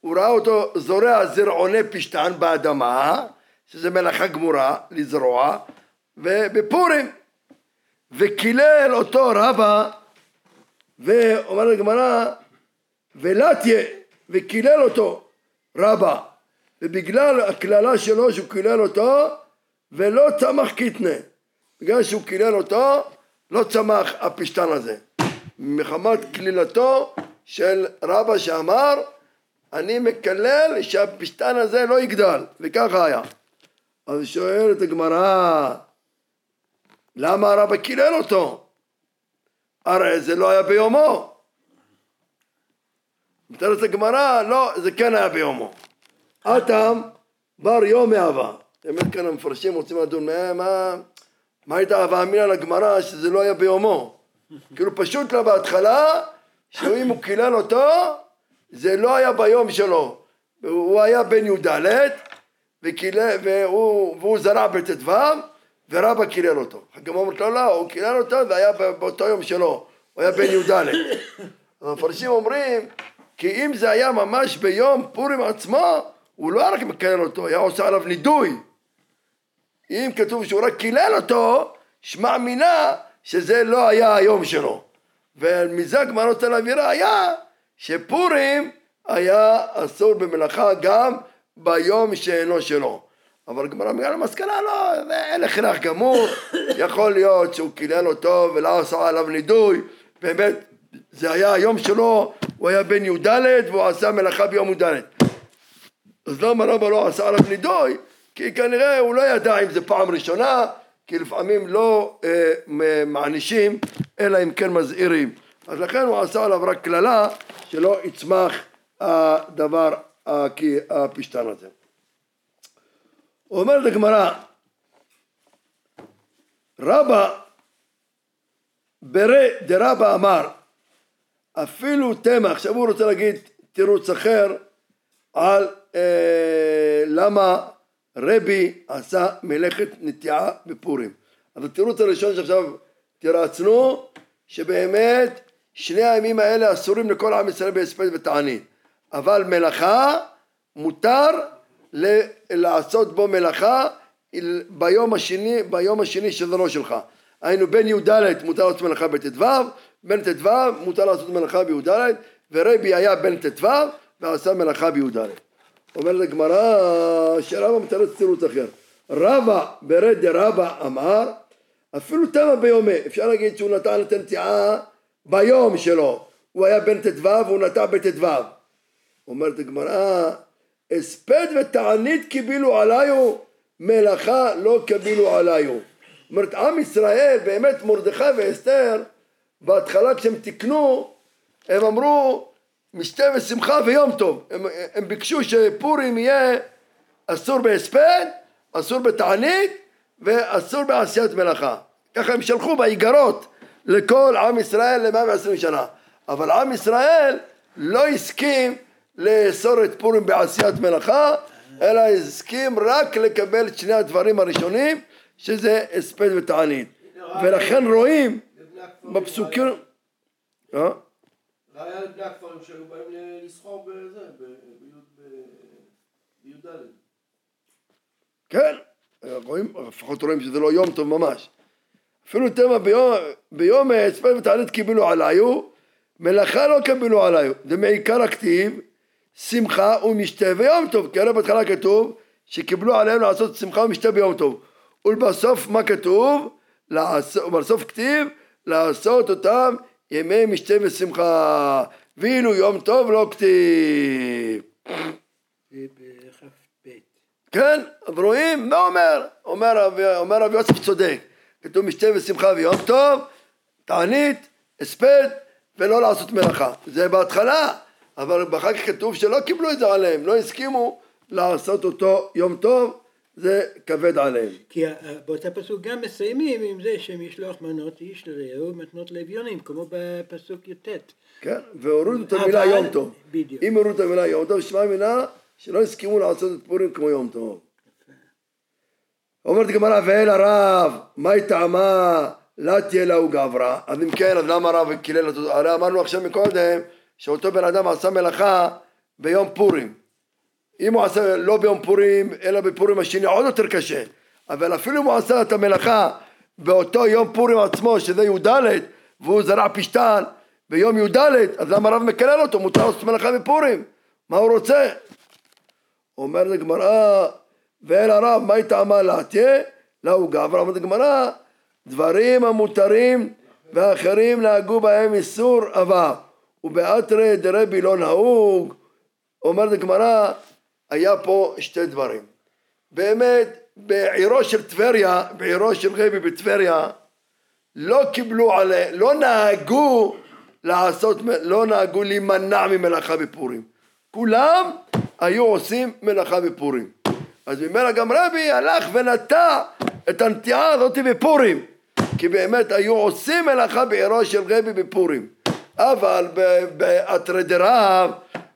Speaker 2: הוא ראה אותו זורע זרעוני פשתן באדמה, שזה מלאכה גמורה לזרוע, ובפורים, וקילל אותו רבה, ואומר לגמרא, ולתיה, וקילל אותו רבה, ובגלל הקללה שלו שהוא קילל אותו ולא צמח קיטנה. בגלל שהוא קילל אותו לא צמח הפשתן הזה. מחמת קלילתו של רבא שאמר אני מקלל שהפשתן הזה לא יגדל וככה היה אז שואלת הגמרא למה הרבא קילל אותו? הרי זה לא היה ביומו מתארת הגמרא לא זה כן היה ביומו אטם בר יום מאהבה. באמת כאן המפרשים רוצים לדון מה, מה, מה הייתה אהבה אמינא לגמרא שזה לא היה ביומו. כאילו פשוט לה בהתחלה שאם הוא קילל אותו זה לא היה ביום שלו, הוא היה בן י"ד, וקילל- והוא, והוא זרע בט"ו, ורבא קילל אותו. הגמרא אומרת לו, לא, הוא קילל אותו, זה היה באותו יום שלו, הוא היה בן י"ד. המפרשים אומרים, כי אם זה היה ממש ביום פורים עצמו, הוא לא רק מקלל אותו, היה עושה עליו נידוי. אם כתוב שהוא רק קילל אותו, שמע מינה שזה לא היה היום שלו. ומזה הגמרא רוצה להביא ראיה שפורים היה אסור במלאכה גם ביום שאינו שלו. אבל הגמרא מגיעה למסקנה, לא, אין הכרח גמור, יכול להיות שהוא קילל אותו ולא עשה עליו נידוי, באמת זה היה היום שלו, הוא היה בן י"ד והוא עשה מלאכה ביום י"ד. אז למה רבא לא עשה עליו נידוי? כי כנראה הוא לא ידע אם זה פעם ראשונה, כי לפעמים לא אה, מענישים, אלא אם כן מזהירים. אז לכן הוא עשה עליו רק קללה, שלא יצמח הדבר הפשטן הזה. אומרת הגמרא, רבא ברי דרבא אמר, אפילו תמה, עכשיו הוא רוצה להגיד תירוץ אחר על אה, למה רבי עשה מלאכת נטיעה בפורים. אז התירוץ הראשון שעכשיו תרצנו, שבאמת שני הימים האלה אסורים לכל עם ישראל בהספד ותענית, אבל מלאכה מותר לעשות בו מלאכה ביום השני, ביום השני שזה לא שלך. היינו בין י"ד מותר לעשות מלאכה בט"ו, בין ט"ו מותר לעשות מלאכה בי"ד, ורבי היה בין ט"ו ועשה מלאכה בי"ד. אומרת הגמרא שרבא מתרץ תירוץ אחר. רבא ברד דרבא אמר אפילו תמה ביומי, אפשר להגיד שהוא נתן את הנטיעה ביום שלו, הוא היה בן ט"ו והוא נטע בט"ו. אומרת הגמרא הספד ותענית קיבילו עליו מלאכה לא קיבילו עליו. אומרת עם ישראל באמת מרדכי ואסתר בהתחלה כשהם תיקנו הם אמרו משתה ושמחה ויום טוב. הם, הם ביקשו שפורים יהיה אסור בהספד אסור בתענית ואסור בעשיית מלאכה. ככה הם שלחו באיגרות לכל עם ישראל למאה ועשרים שנה. אבל עם ישראל לא הסכים לאסור את פורים בעשיית מלאכה אלא הסכים רק לקבל את שני הדברים הראשונים שזה הספד ותענית ולכן רואים בפסוקים אה?
Speaker 4: ראיה לבני הכפרים שהיו באים לסחור בזה, בי"ד.
Speaker 2: כן, רואים, לפחות רואים שזה לא יום טוב ממש. אפילו תמה ביום, ביום הספד ותענית קיבלו עליו, מלאכה לא קיבלו עליו. זה מעיקר הכתיב, שמחה ומשתה ויום טוב. כי הרי בהתחלה כתוב שקיבלו עליהם לעשות שמחה ומשתה ביום טוב. ולבסוף מה כתוב? ובסוף כתיב לעשות אותם ימי משתה ושמחה. ואילו יום טוב לא כתיב.
Speaker 3: זה בכ"ב.
Speaker 2: כן, אז רואים, מה אומר? אומר אומר רב יוסף צודק. כתוב משתה ושמחה ויום טוב, תענית, הספד, ולא לעשות מלאכה. זה בהתחלה, אבל אחר כך כתוב שלא קיבלו את זה עליהם, לא הסכימו לעשות אותו יום טוב, זה כבד עליהם.
Speaker 3: כי ה- באותה פסוק גם מסיימים עם זה שמשלוח מנות איש לרעהו מתנות לאביונים, כמו בפסוק י"ט.
Speaker 2: כן, והורידו את המילה יום טוב.
Speaker 3: בדיוק.
Speaker 2: אם הורידו את המילה יום טוב, שמע מינה שלא הסכימו לעשות את פורים כמו יום טוב. אומרת גמרא, ואל הרב, מהי טעמה? לה תהיה לה גברא. אז אם כן, אז למה הרב קילל אותו? הרי אמרנו עכשיו מקודם, שאותו בן אדם עשה מלאכה ביום פורים. אם הוא עשה לא ביום פורים, אלא בפורים השני, עוד יותר קשה. אבל אפילו אם הוא עשה את המלאכה באותו יום פורים עצמו, שזה י"ד, והוא זרע פשתן ביום י"ד, אז למה הרב מקלל אותו? מותר לעשות מלאכה בפורים. מה הוא רוצה? אומר לגמרא, ואל הרב, מהי טעמה לה? תהיה לה הוא גברא. אומרת הגמרא, דברים המותרים ואחרים נהגו בהם איסור עבר. ובאתרי דרבי לא נהוג. אומרת הגמרא, היה פה שתי דברים. באמת, בעירו של טבריה, בעירו של רבי בטבריה, לא קיבלו עליה, לא נהגו לעשות, לא נהגו להימנע ממלאכה בפורים. כולם היו עושים מלאכה בפורים. אז ממנה גם רבי הלך ונטע את הנטיעה הזאת בפורים. כי באמת היו עושים מלאכה בעירו של רבי בפורים. אבל באתרי דרב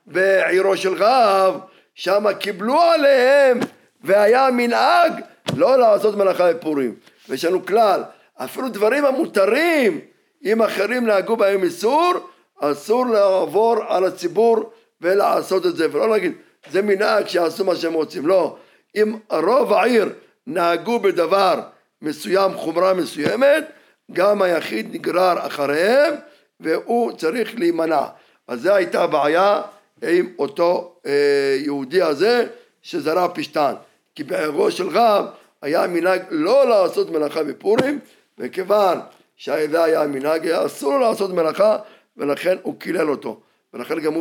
Speaker 2: בעירו של רב, שם קיבלו עליהם והיה מנהג לא לעשות מלאכה בפורים. ויש לנו כלל, אפילו דברים המותרים, אם אחרים נהגו בהם איסור, אסור לעבור על הציבור ולעשות את זה, ולא להגיד, זה מנהג שיעשו מה שהם רוצים, לא. אם רוב העיר נהגו בדבר מסוים, חומרה מסוימת, גם היחיד נגרר אחריהם והוא צריך להימנע. אז זו הייתה הבעיה עם אותו אה, יהודי הזה שזרע פשטן. כי בעירו של רב היה מנהג לא לעשות מלאכה בפורים, וכיוון שזה היה המנהג, היה אסור לו לעשות מלאכה, ולכן הוא קילל אותו. ולכן גם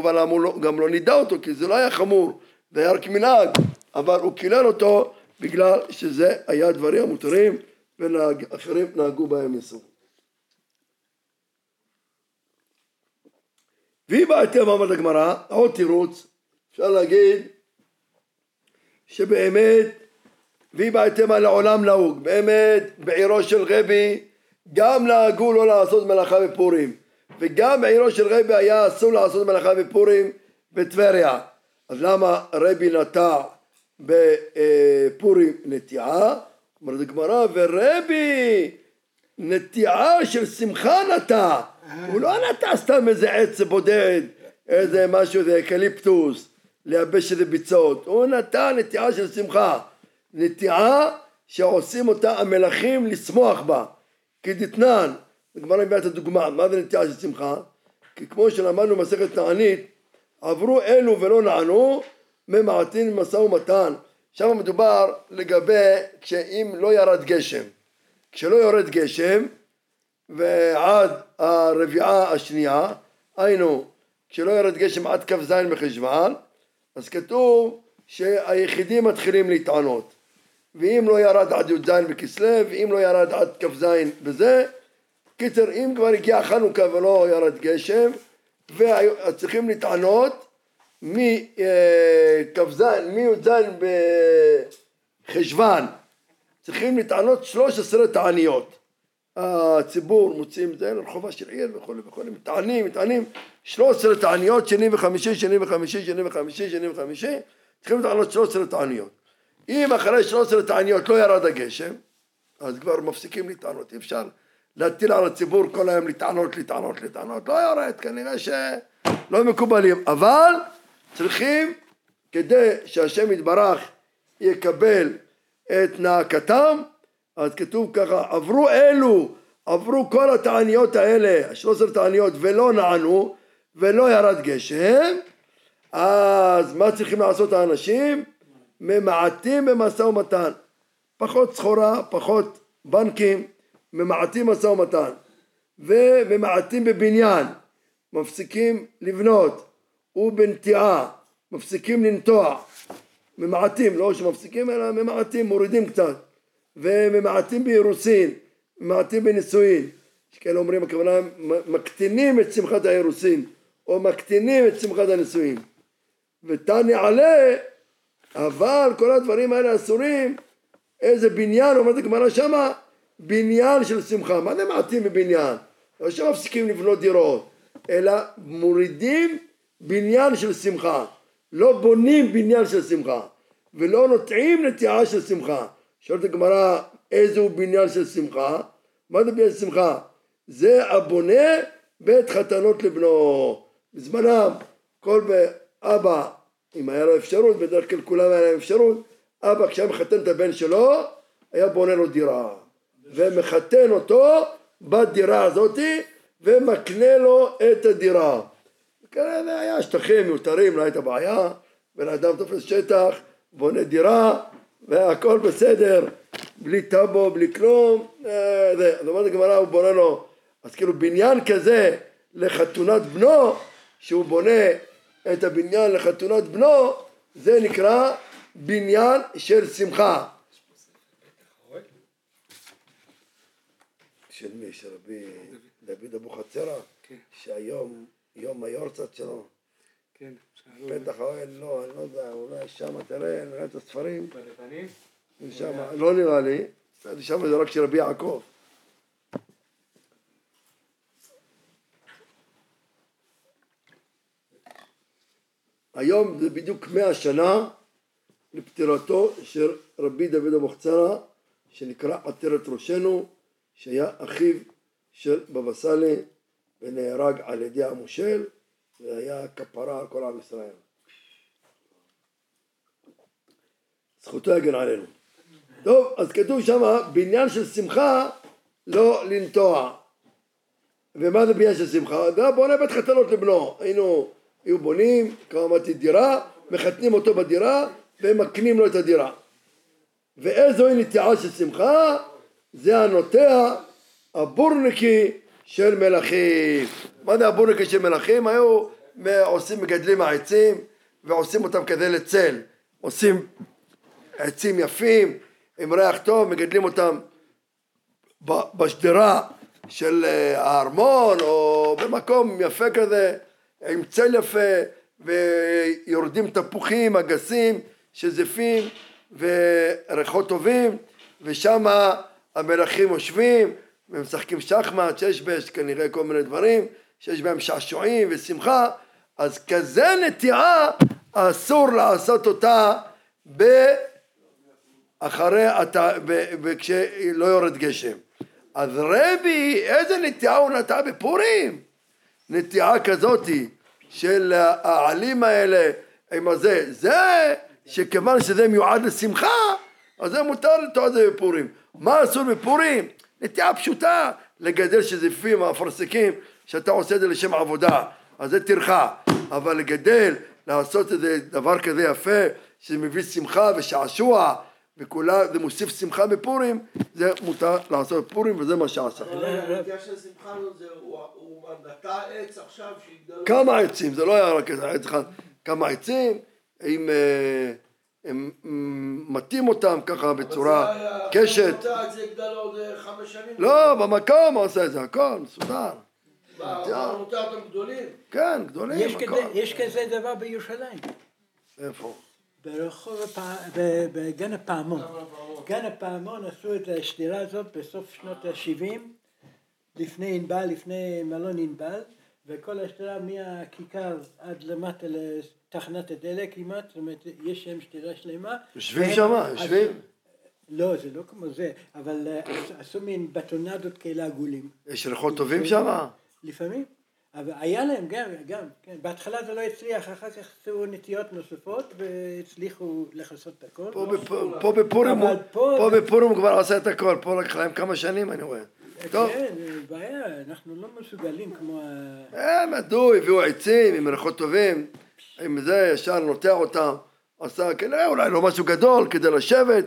Speaker 2: לא, גם לא נידה אותו, כי זה לא היה חמור, זה היה רק מנהג, אבל הוא קילל אותו בגלל שזה היה דברים המותרים, ואחרים נהגו בהם איסור. והיא בעתם אמרת הגמרא, עוד תירוץ, אפשר להגיד שבאמת והיא בעתם לעולם נהוג, באמת בעירו של רבי גם נהגו לא לעשות מלאכה בפורים וגם בעירו של רבי היה אסור לעשות מלאכה בפורים בטבריה אז למה רבי נטע בפורים נטיעה? אומרת הגמרא ורבי נטיעה של שמחה נטע הוא לא נטע סתם איזה עץ בודד איזה משהו, איזה אקליפטוס לייבש איזה ביצות הוא נטע נטיעה של שמחה נטיעה שעושים אותה המלכים לשמוח בה כדתנן, הגמרא מביאה את הדוגמה, מה זה נטיעה של שמחה? כי כמו שלמדנו במסכת תענית, עברו אלו ולא נענו, ממעטין במשא ומתן. שם מדובר לגבי כשאם לא ירד גשם. כשלא יורד גשם ועד הרביעה השנייה, היינו, כשלא יורד גשם עד כ"ז בחשוון, אז כתוב שהיחידים מתחילים להתענות. ואם לא ירד עד י"ז בכסלו, ואם לא ירד עד כ"ז בזה, קיצר אם כבר הגיע חנוכה ולא ירד גשם, וצריכים להתענות מכ"ז, מי"ז בחשוון, צריכים להתענות 13 תעניות. הציבור מוצאים את זה לרחובה של עיר וכולי וכולי, מתענים, מתענים, 13 תעניות, שני וחמישי, שני וחמישי, שני וחמישי, שני וחמישי, צריכים להתענות 13 תעניות. אם אחרי 13 תעניות לא ירד הגשם, אז כבר מפסיקים לטענות, אי אפשר להטיל על הציבור כל היום לטענות, לטענות, לטענות, לא יורד, כנראה שלא מקובלים, אבל צריכים כדי שהשם יתברך יקבל את נאקתם, אז כתוב ככה, עברו אלו, עברו כל התעניות האלה, השלוש עשרה תעניות ולא נענו ולא ירד גשם, אז מה צריכים לעשות האנשים? ממעטים במשא ומתן, פחות סחורה, פחות בנקים, ממעטים משא ומתן. וממעטים בבניין, מפסיקים לבנות. ובנטיעה, מפסיקים לנטוע, ממעטים, לא שמפסיקים אלא ממעטים, מורידים קצת וממעטים באירוסין, ממעטים בנישואין, יש כאלה אומרים הכוונה מקטינים את שמחת האירוסין או מקטינים את שמחת הנישואין ותניא עלה אבל כל הדברים האלה אסורים, איזה בניין, אומרת הגמרא שמה, בניין של שמחה. מה זה מעטים בבניין? לא שמפסיקים לבנות דירות, אלא מורידים בניין של שמחה. לא בונים בניין של שמחה, ולא נוטעים נטיעה של שמחה. שואלת הגמרא, איזה הוא בניין של שמחה? מה זה בניין של שמחה? זה הבונה בית חתנות לבנו. בזמנם כל אבא אם היה לו אפשרות, בדרך כלל כולם היה להם אפשרות, אבא כשהיה מחתן את הבן שלו, היה בונה לו דירה. ומחתן אותו בדירה הזאתי, ומקנה לו את הדירה. זה היה שטחים מיותרים, לא הייתה בעיה, בן אדם תופס שטח, בונה דירה, והכל בסדר, בלי טאבו, בלי כלום, אה, זה, זאת אומרת הגמרא, הוא בונה לו, אז כאילו בניין כזה לחתונת בנו, שהוא בונה את הבניין לחתונת בנו, זה נקרא בניין של שמחה. של מי? של רבי דוד אבוחצירא?
Speaker 7: כן.
Speaker 2: שהיום יום היורצת שלו.
Speaker 7: כן.
Speaker 2: פתח האוהל, לא, אני לא יודע, אולי שם תראה, נראה את הספרים.
Speaker 7: בלבנים?
Speaker 2: שם, לא נראה לי, שם זה רק של רבי יעקב. היום זה בדיוק מאה שנה לפטירתו של רבי דוד אבוחצירא, שנקרא עטרת ראשנו, שהיה אחיו של בבא סאלי ונהרג על ידי המושל, והיה כפרה על כל עם ישראל. זכותו יגן עלינו. טוב, אז כתוב שם, בעניין של שמחה לא לנטוע. ומה זה בעניין של שמחה? זה בונה בית חתנות לבנו. היינו, היו בונים, כמו אמרתי, דירה, מחתנים אותו בדירה ומקנים לו את הדירה. ואיזוהי נטיעה של שמחה? זה הנוטע הבורניקי של מלכים. מה זה הבורניקי של מלכים? היו עושים, מגדלים העצים ועושים אותם כדי לצל. עושים עצים יפים, עם ריח טוב, מגדלים אותם בשדרה של אה, הארמון או במקום יפה כזה, עם צל יפה, ויורדים תפוחים, אגסים, שזפים וריחות טובים, ושם המלכים יושבים ומשחקים שחמט, שש בש, כנראה כל מיני דברים, שיש בהם שעשועים ושמחה, אז כזה נטיעה אסור לעשות אותה ב... אחרי, וכשלא יורד גשם. אז רבי, איזה נטיעה הוא נטע בפורים? נטיעה כזאתי של העלים האלה עם הזה. זה שכיוון שזה מיועד לשמחה, אז זה מותר לטוע את זה בפורים. מה אסור בפורים? נטיעה פשוטה, לגדל שזיפים אפרסקים, שאתה עושה את זה לשם עבודה, אז זה טרחה. אבל לגדל, לעשות איזה דבר כזה יפה, שמביא שמחה ושעשוע, וכולה, זה מוסיף שמחה בפורים, זה מותר לעשות בפורים וזה מה שעשה.
Speaker 4: הנטייה של שמחה זה, הוא נטע עץ עכשיו שיגדל...
Speaker 2: כמה עצים, זה לא היה רק עץ אחד, כמה עצים, אם הם מטים אותם ככה בצורה קשת.
Speaker 4: אבל זה יגדל עוד אה, חמש שנים.
Speaker 2: לא, במקום הוא עושה את זה, הכל מסודר.
Speaker 4: אותם גדולים.
Speaker 2: כן, גדולים,
Speaker 3: יש
Speaker 2: הכל.
Speaker 3: כזה- יש כזה דבר בירושלים,
Speaker 2: איפה?
Speaker 3: ברחוב, בגן הפעמון. גן הפעמון עשו את השדרה הזאת בסוף שנות ה-70, לפני ענבל, לפני מלון ענבל, וכל השדרה מהכיכר עד למטה לתחנת הדלק כמעט, זאת אומרת, יש שם שדרה שלמה.
Speaker 2: יושבים
Speaker 3: עשו-
Speaker 2: יושבים?
Speaker 3: לא, זה לא כמו זה, אבל אה, עשו- מין בטונדות כאלה עגולים.
Speaker 2: יש ריחות טובים שם?
Speaker 3: לפעמים. אבל היה להם גם, גם, כן. בהתחלה זה לא הצליח, אחר כך עשו נטיות נוספות והצליחו לכסות את הכל.
Speaker 2: פה פה בפורים
Speaker 3: פה-
Speaker 2: בפורים כבר עשה את הכל, פה לקח להם כמה שנים אני רואה. טוב,
Speaker 3: כן, בעיה, אנחנו לא מסוגלים כמו.
Speaker 2: הם ידעו, הביאו עצים עם ריחות טובים, עם זה ישר נוטע אותם, עשה כנראה אולי לא משהו גדול כדי לשבת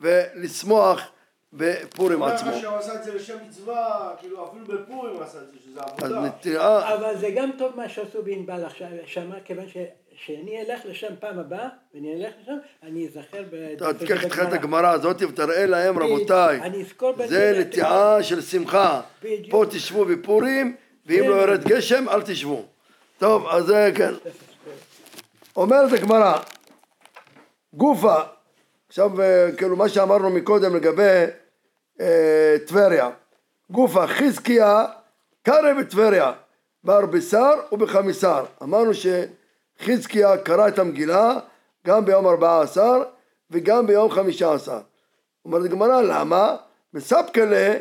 Speaker 2: ולשמוח בפורים
Speaker 4: אומר
Speaker 2: עצמו.
Speaker 4: לך שהוא עשה את זה לשם מצווה, כאילו אפילו בפורים הוא עשה את זה, שזה
Speaker 2: אז
Speaker 4: עבודה.
Speaker 2: נטיעה,
Speaker 3: אבל זה גם טוב מה שעשו בענבל עכשיו, שמה, כיוון ש... שאני אלך לשם פעם הבאה, ואני אלך לשם, אני אזכר ב...
Speaker 2: אתה תיקח איתך את הגמרא הזאת ותראה להם. רבותיי,
Speaker 3: אני אזכור בזה
Speaker 2: זה נטיעה של שמחה,
Speaker 3: בדיוק.
Speaker 2: פה תשבו בפורים ואם
Speaker 3: כן.
Speaker 2: לא יורד גשם אל תשבו. טוב, אז זה כן. אומרת הגמרא, גופה, עכשיו אה, כאילו מה שאמרנו מקודם לגבי אה, טבריה, גופה חזקיה קרא בטבריה, בארביסר ובחמיסר, אמרנו שחזקיה קרא את המגילה גם ביום ארבעה עשר וגם ביום חמישה עשר. אומרת הגמרא למה? בספקלה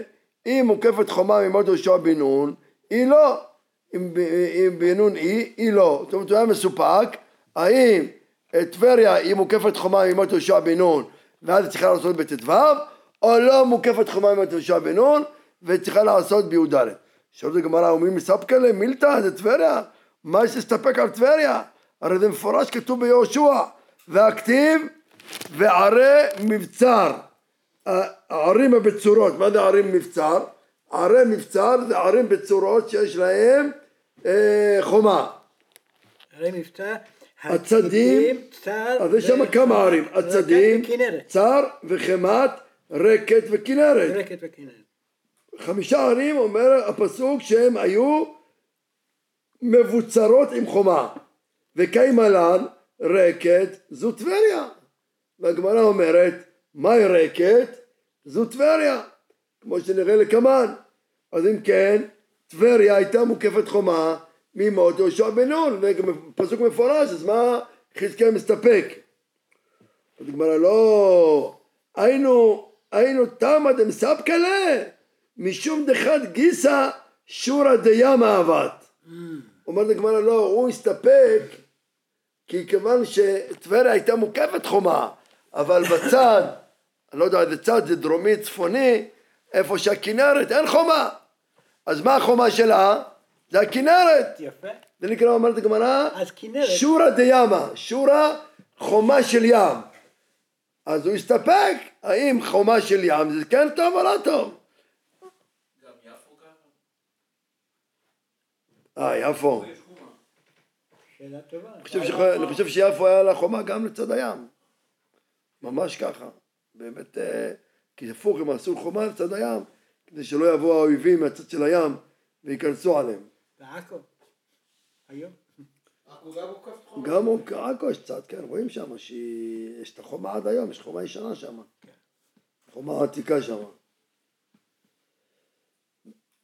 Speaker 2: אם מוקפת חומה ממות יהושע בן נון היא לא אם בן נון היא, היא לא זאת אומרת הוא היה מסופק האם אה, טבריה היא מוקפת חומה ממות יהושע בן נון ואז היא צריכה לעשות בט"ו או לא מוקפת חומה ממות יהושע בן נון וצריכה לעשות בי"ד? שואלת הגמרא אומרים מספקלה? מילתא? זה טבריה? מה יש להסתפק על טבריה? הרי זה מפורש כתוב ביהושע והכתיב וערי מבצר. הערים הבצורות, מה זה ערים מבצר? ערי מבצר זה ערים בצורות שיש להם אה, חומה.
Speaker 3: הרי מבצע,
Speaker 2: הצדים, אז יש שם כמה ערים, הצדים. צר וחמת, רקת וכנרת.
Speaker 3: רקת וכנרת.
Speaker 2: חמישה ערים אומר הפסוק שהם היו מבוצרות עם חומה. וקיימלן רקת זו טבריה. והגמרא אומרת מהי רקת? זו טבריה. כמו שנראה לקמן. אז אם כן, טבריה הייתה מוקפת חומה ממות יהושע בן נון, פסוק מפורש, אז מה חזקיה מסתפק? אז הגמרא לא, היינו, היינו תמא דמספקלה, משום דחד גיסא שורא דיאמה אבת. אומרת הגמרא לא, הוא הסתפק כי כיוון שטבריה הייתה מוקפת חומה, אבל בצד, אני לא יודע איזה צד, זה דרומי צפוני, איפה שהכנרת אין חומה. אז מה החומה שלה? זה הכנרת.
Speaker 3: יפה.
Speaker 2: זה נקרא, אומרת הגמרא,
Speaker 3: אז כנרת,
Speaker 2: שורא דיאמה, שורא חומה של ים. אז הוא הסתפק, האם חומה של ים זה כן טוב או לא טוב?
Speaker 5: גם יפו ככה?
Speaker 2: אה, יפו.
Speaker 3: שאלה טובה.
Speaker 2: אני חושב, שיכול, אני חושב שיפו היה לה חומה גם לצד הים. ממש ככה. באמת, אה, כי הפוך, הם עשו חומה לצד הים, כדי שלא יבואו האויבים מהצד של הים וייכנסו עליהם.
Speaker 3: בעכו. היום.
Speaker 4: גם
Speaker 2: עכו יש צד, כן, רואים שם שיש את החומה עד היום, יש חומה ישנה שם. חומה עתיקה שם.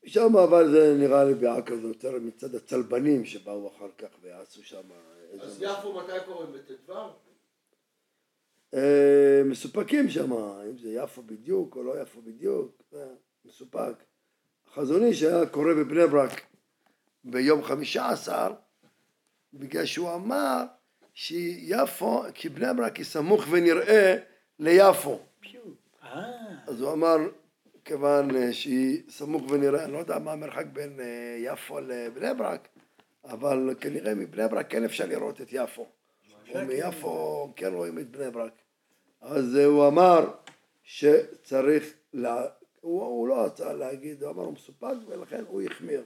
Speaker 2: שם אבל זה נראה לי בעכו זה יותר מצד הצלבנים שבאו אחר כך ועשו שם
Speaker 4: אז יפו מתי קוראים? בט"ו?
Speaker 2: אה, מסופקים שם, אם זה יפו בדיוק או לא יפו בדיוק, מסופק. החזון איש היה קורא בבני ברק ביום חמישה עשר, בגלל שהוא אמר שיפו, כי בני ברק היא סמוך ונראה ליפו.
Speaker 3: אה,
Speaker 2: אז הוא אמר, כיוון אה, שהיא סמוך ונראה, אני לא יודע מה המרחק בין אה, יפו לבני ברק, אבל כנראה מבני ברק כן אפשר לראות את יפו. או מיפו כן רואים את בני ברק. אז הוא אמר שצריך, לה... הוא, הוא לא רצה להגיד, הוא אמר הוא מסופק ולכן הוא החמיר.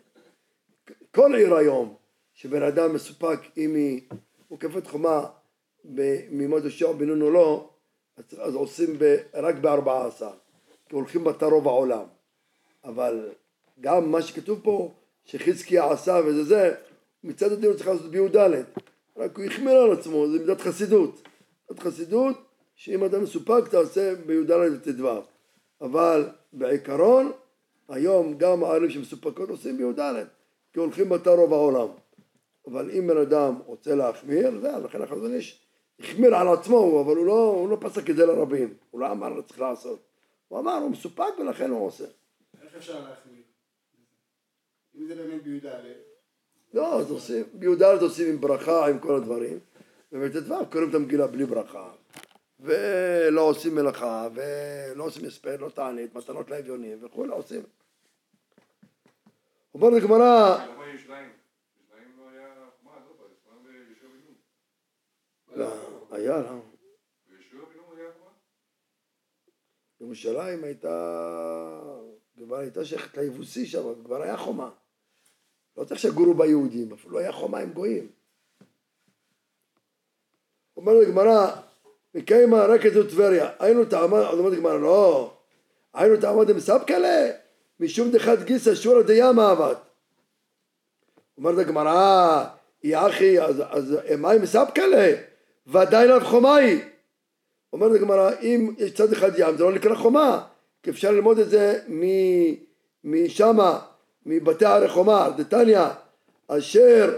Speaker 2: כל עיר היום שבן אדם מסופק אם היא מוקפת חומה ממות יהושע בן נון או לא, אז, עושים ב, רק בארבעה עשר, כי הולכים בתא רוב העולם. אבל גם מה שכתוב פה, שחזקיה עשה וזה זה, מצד הדין הוא צריך לעשות בי"ד, רק הוא החמיר על עצמו, זה מידת חסידות. מידת חסידות, שאם אדם מסופק תעשה בי"ד וט"ו. אבל בעיקרון, היום גם הערים שמסופקות עושים בי"ד, כי הולכים בתא רוב העולם. אבל אם בן אדם רוצה להחמיר, זה, לכן החזון איש החמיר על עצמו, אבל הוא לא, הוא לא פסק את זה לרבים, הוא לא אמר לא צריך לעשות. הוא אמר, הוא מסופק ולכן הוא עושה.
Speaker 7: איך אפשר להחמיר? אם זה באמת בי"ד,
Speaker 2: לא, אז עושים, בי"ד עושים עם ברכה, עם כל הדברים, ובט"ו קוראים את המגילה בלי ברכה, ולא עושים מלאכה, ולא עושים הספד, לא תענית, מתנות לאביונים וכולי, עושים. אומרת הגמרא,
Speaker 6: לא היה חומה, לא?
Speaker 2: ירושלים הייתה, כבר הייתה שייכת ליבוסי שם, כבר היה חומה. לא צריך שיגורו בה יהודים, אפילו היה חומה עם גויים. אומרת הגמרא, מקיימה רקת וטבריה, היינו טעמה, אז אומרת הגמרא, לא, היינו טעמה דמספקלה, משום דחת גיסא שורא דיאמה אבת. אומרת הגמרא, יא אחי, אז, אז מה עם מספקלה? ודאי לאו חומה היא. אומרת הגמרא, אם יש צד אחד ים, זה לא נקרא חומה, כי אפשר ללמוד את זה משמה, מבתי הרי חומה, דתניא, אשר,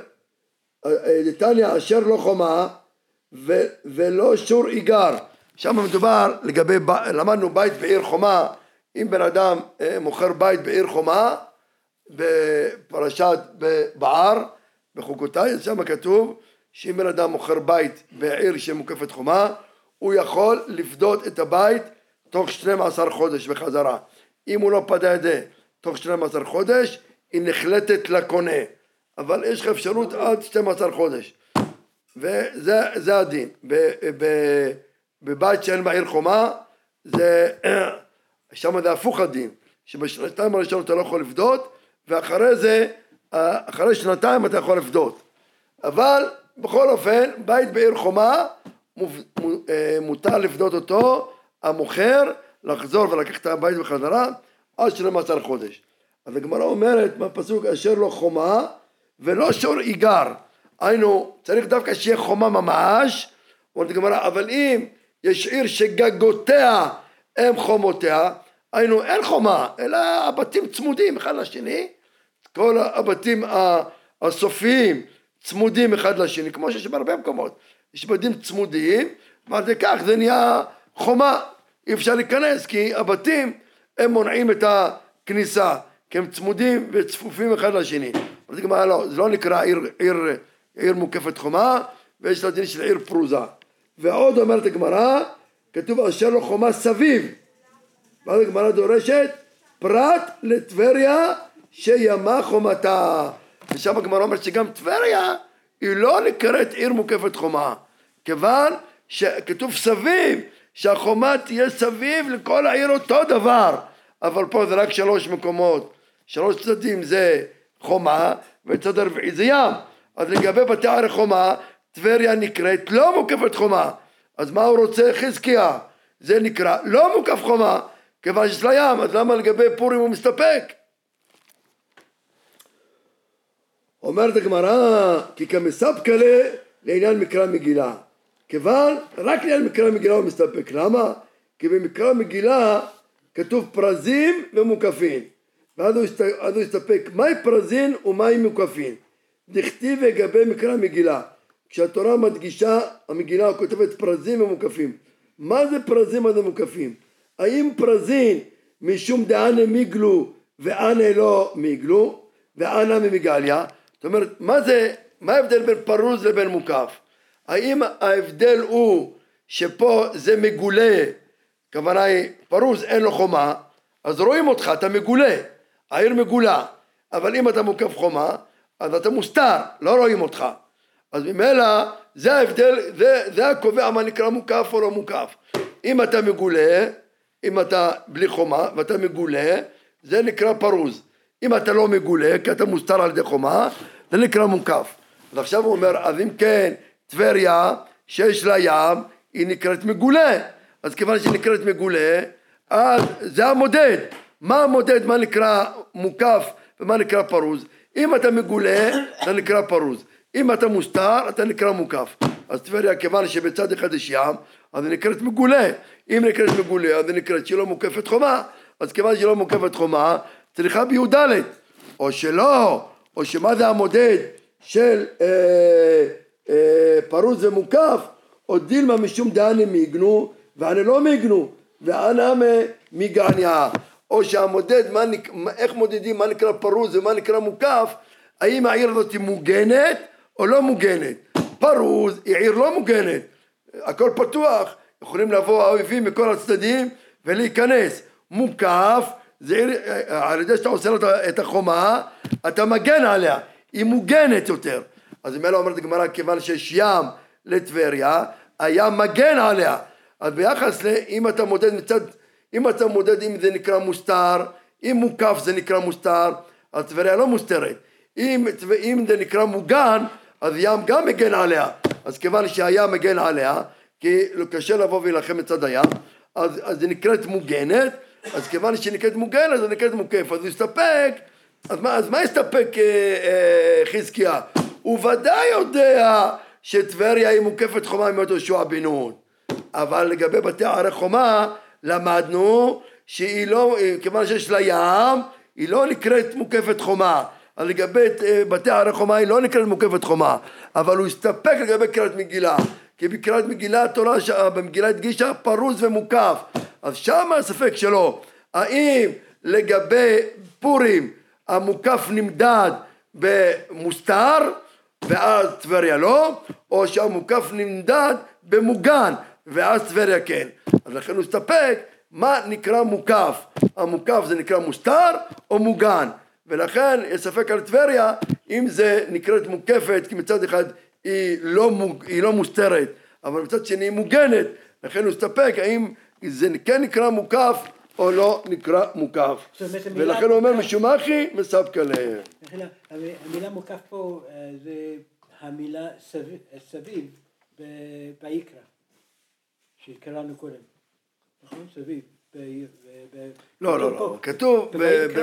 Speaker 2: דתניא אשר לא חומה, ו, ולא שור איגר. שם מדובר לגבי, למדנו בית בעיר חומה, אם בן אדם אה, מוכר בית בעיר חומה, בפרשת בער, בחוקותיי, שם כתוב שאם בן אדם מוכר בית בעיר שמוקפת חומה, הוא יכול לפדות את הבית תוך 12 חודש בחזרה. אם הוא לא פדה את זה תוך 12 חודש, היא נחלטת לקונה. אבל יש לך אפשרות עד 12 חודש. וזה זה הדין. בבית שאין בעיר חומה, זה, שם זה הפוך הדין. שבשנתיים הראשונות אתה לא יכול לפדות, ואחרי זה, אחרי שנתיים אתה יכול לפדות. אבל בכל אופן, בית בעיר חומה, אה, מותר לפדות אותו, המוכר, לחזור ולקח את הבית בחזרה, עד 12 חודש. אז הגמרא אומרת בפסוק אשר לא חומה ולא שור איגר. היינו, צריך דווקא שיהיה חומה ממש, אומרת הגמרא, אבל אם יש עיר שגגותיה הם חומותיה, היינו אין חומה, אלא הבתים צמודים אחד לשני, כל הבתים הסופיים צמודים אחד לשני, כמו שיש בהרבה מקומות, יש בתים צמודים, ועל זה כך זה נהיה חומה, אי אפשר להיכנס, כי הבתים הם מונעים את הכניסה, כי הם צמודים וצפופים אחד לשני. אז הגמרא לא, זה לא נקרא עיר, עיר, עיר מוקפת חומה, ויש דין של עיר פרוזה. ועוד אומרת הגמרא, כתוב אשר לו חומה סביב. ואז הגמרא דורשת? פרט לטבריה שימה חומתה. ושם הגמרא אומרת שגם טבריה היא לא נקראת עיר מוקפת חומה, כיוון שכתוב סביב, שהחומה תהיה סביב לכל העיר אותו דבר, אבל פה זה רק שלוש מקומות, שלוש צדדים זה חומה וצד הרביעי זה ים, אז לגבי בתי ערי חומה, טבריה נקראת לא מוקפת חומה, אז מה הוא רוצה? חזקיה? זה נקרא לא מוקף חומה, כיוון שיש לה ים, אז למה לגבי פורים הוא מסתפק? אומרת הגמרא, כי כמספקלה לעניין מקרא מגילה. כיוון, רק לעניין מקרא מגילה הוא מסתפק. למה? כי במקרא מגילה כתוב פרזים ומוקפין. ואז הוא, הסת... הוא הסתפק, מהי פרזין ומהי מוקפין. דכתיב לגבי מקרא מגילה. כשהתורה מדגישה, המגילה כותבת פרזים ומוקפים. מה זה פרזים, מה זה מוקפים? האם פרזין משום דאנה מיגלו ואנה לא מיגלו ואנה ממגליה? זאת אומרת, מה זה, מה ההבדל בין פרוז לבין מוקף? האם ההבדל הוא שפה זה מגולה, הכוונה היא פרוז אין לו חומה, אז רואים אותך, אתה מגולה, העיר מגולה, אבל אם אתה מוקף חומה, אז אתה מוסתר, לא רואים אותך. אז ממילא זה ההבדל, זה, זה הקובע מה נקרא מוקף או לא מוקף. אם אתה מגולה, אם אתה בלי חומה ואתה מגולה, זה נקרא פרוז. אם אתה לא מגולה, כי אתה מוסתר על ידי חומה, זה נקרא מוקף. אז הוא אומר, אז אם כן, טבריה, שיש לה ים, היא נקראת מגולה. אז כיוון שהיא נקראת מגולה, אז זה המודד. מה המודד, מה נקרא מוקף ומה נקרא פרוז? אם אתה מגולה, אתה נקרא פרוז. אם אתה מוסתר, אתה נקרא מוקף. אז טבריה, כיוון שבצד אחד יש ים, אז היא נקראת מגולה. אם נקראת מגולה, אז היא נקראת שהיא לא מוקפת חומה. אז כיוון שהיא לא מוקפת חומה, צריכה בי"ד. או שלא, או שמה זה המודד של אה, אה, פרוז ומוקף, או דילמה משום דהנה מיגנו, ואנה לא מיגנו, ואנה מגעניה. או שהמודד, מה, איך מודדים מה נקרא פרוז ומה נקרא מוקף, האם העיר הזאת מוגנת או לא מוגנת. פרוז היא עיר לא מוגנת, הכל פתוח, יכולים לבוא האויבים מכל הצדדים ולהיכנס. מוקף זה על ידי שאתה עושה לו את החומה, אתה מגן עליה, היא מוגנת יותר. אז ממילא אומרת הגמרא, כיוון שיש ים לטבריה, הים מגן עליה. אז ביחס ל... אם אתה מודד מצד... אם אתה מודד אם זה נקרא מוסתר, אם מוקף זה נקרא מוסתר, אז טבריה לא מוסתרת. אם, אם זה נקרא מוגן, אז ים גם מגן עליה. אז כיוון שהים מגן עליה, כי קשה לבוא ולהילחם מצד הים, אז, אז זה נקראת מוגנת, אז כיוון שהיא נקראת מוגנת, זה נקראת מוקף. אז הוא הסתפק, אז מה, אז מה הסתפק אה, אה, חזקיה? הוא ודאי יודע שטבריה היא מוקפת חומה עם יהושע בן נון. אבל לגבי בתי ערי חומה, למדנו שהיא לא, כיוון שיש לה ים, היא לא נקראת מוקפת חומה. אז לגבי אה, בתי ערי חומה היא לא נקראת מוקפת חומה, אבל הוא הסתפק לגבי קריאת מגילה. כי בקריאת מגילה התורה, במגילה הדגישה פרוז ומוקף. אז שם הספק שלו, האם לגבי פורים המוקף נמדד במוסתר ואז טבריה לא, או שהמוקף נמדד במוגן ואז טבריה כן. אז לכן הוא הסתפק מה נקרא מוקף. המוקף זה נקרא מוסתר או מוגן. ולכן יש ספק על טבריה אם זה נקראת מוקפת כי מצד אחד היא לא, מוג, היא לא מוסתרת אבל מצד שני היא מוגנת. לכן הוא הסתפק האם זה כן נקרא מוקף או לא נקרא מוקף. ולכן הוא אומר משום אחי מספקא להם
Speaker 3: המילה מוקף פה אה, זה המילה סביב ביקרא שקראנו קודם. נכון? סביב
Speaker 2: לא, לא, לא, כתוב,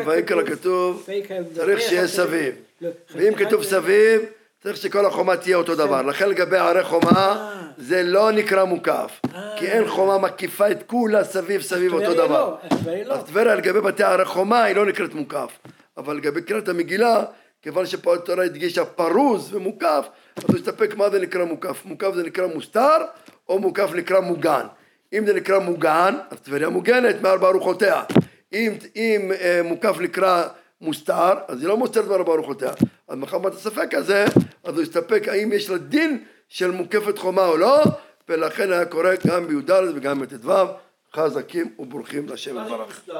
Speaker 2: בויקרא כתוב, צריך שיהיה סביב.
Speaker 3: לא,
Speaker 2: ואם כתוב סביב, צריך שכל החומה תהיה אותו דבר. לכן לגבי ערי חומה,
Speaker 3: אה.
Speaker 2: זה לא נקרא מוקף. כי אין חומה מקיפה את כולה סביב סביב אותו דבר.
Speaker 3: לא, טבריה לא.
Speaker 2: אז טבריה לגבי בתי ערי חומה היא לא נקראת מוקף. אבל לגבי קריאת המגילה, כיוון שפה התורה הדגישה פרוז ומוקף, אז הוא הסתפק מה זה נקרא מוקף. מוקף זה נקרא מוסתר, או מוקף נקרא מוגן. אם זה נקרא מוגן, אז טבריה מוגנת מארבע ארוחותיה. אם, אם אה, מוקף נקרא מוסתר, אז היא לא מוסתרת מארבע ארוחותיה. אז מחמת הספק הזה, אז הוא הסתפק האם יש לה דין של מוקפת חומה או לא, ולכן היה קורא גם בי"ד וגם בט"ו, חזקים וברוכים לשם.
Speaker 4: מוסתר?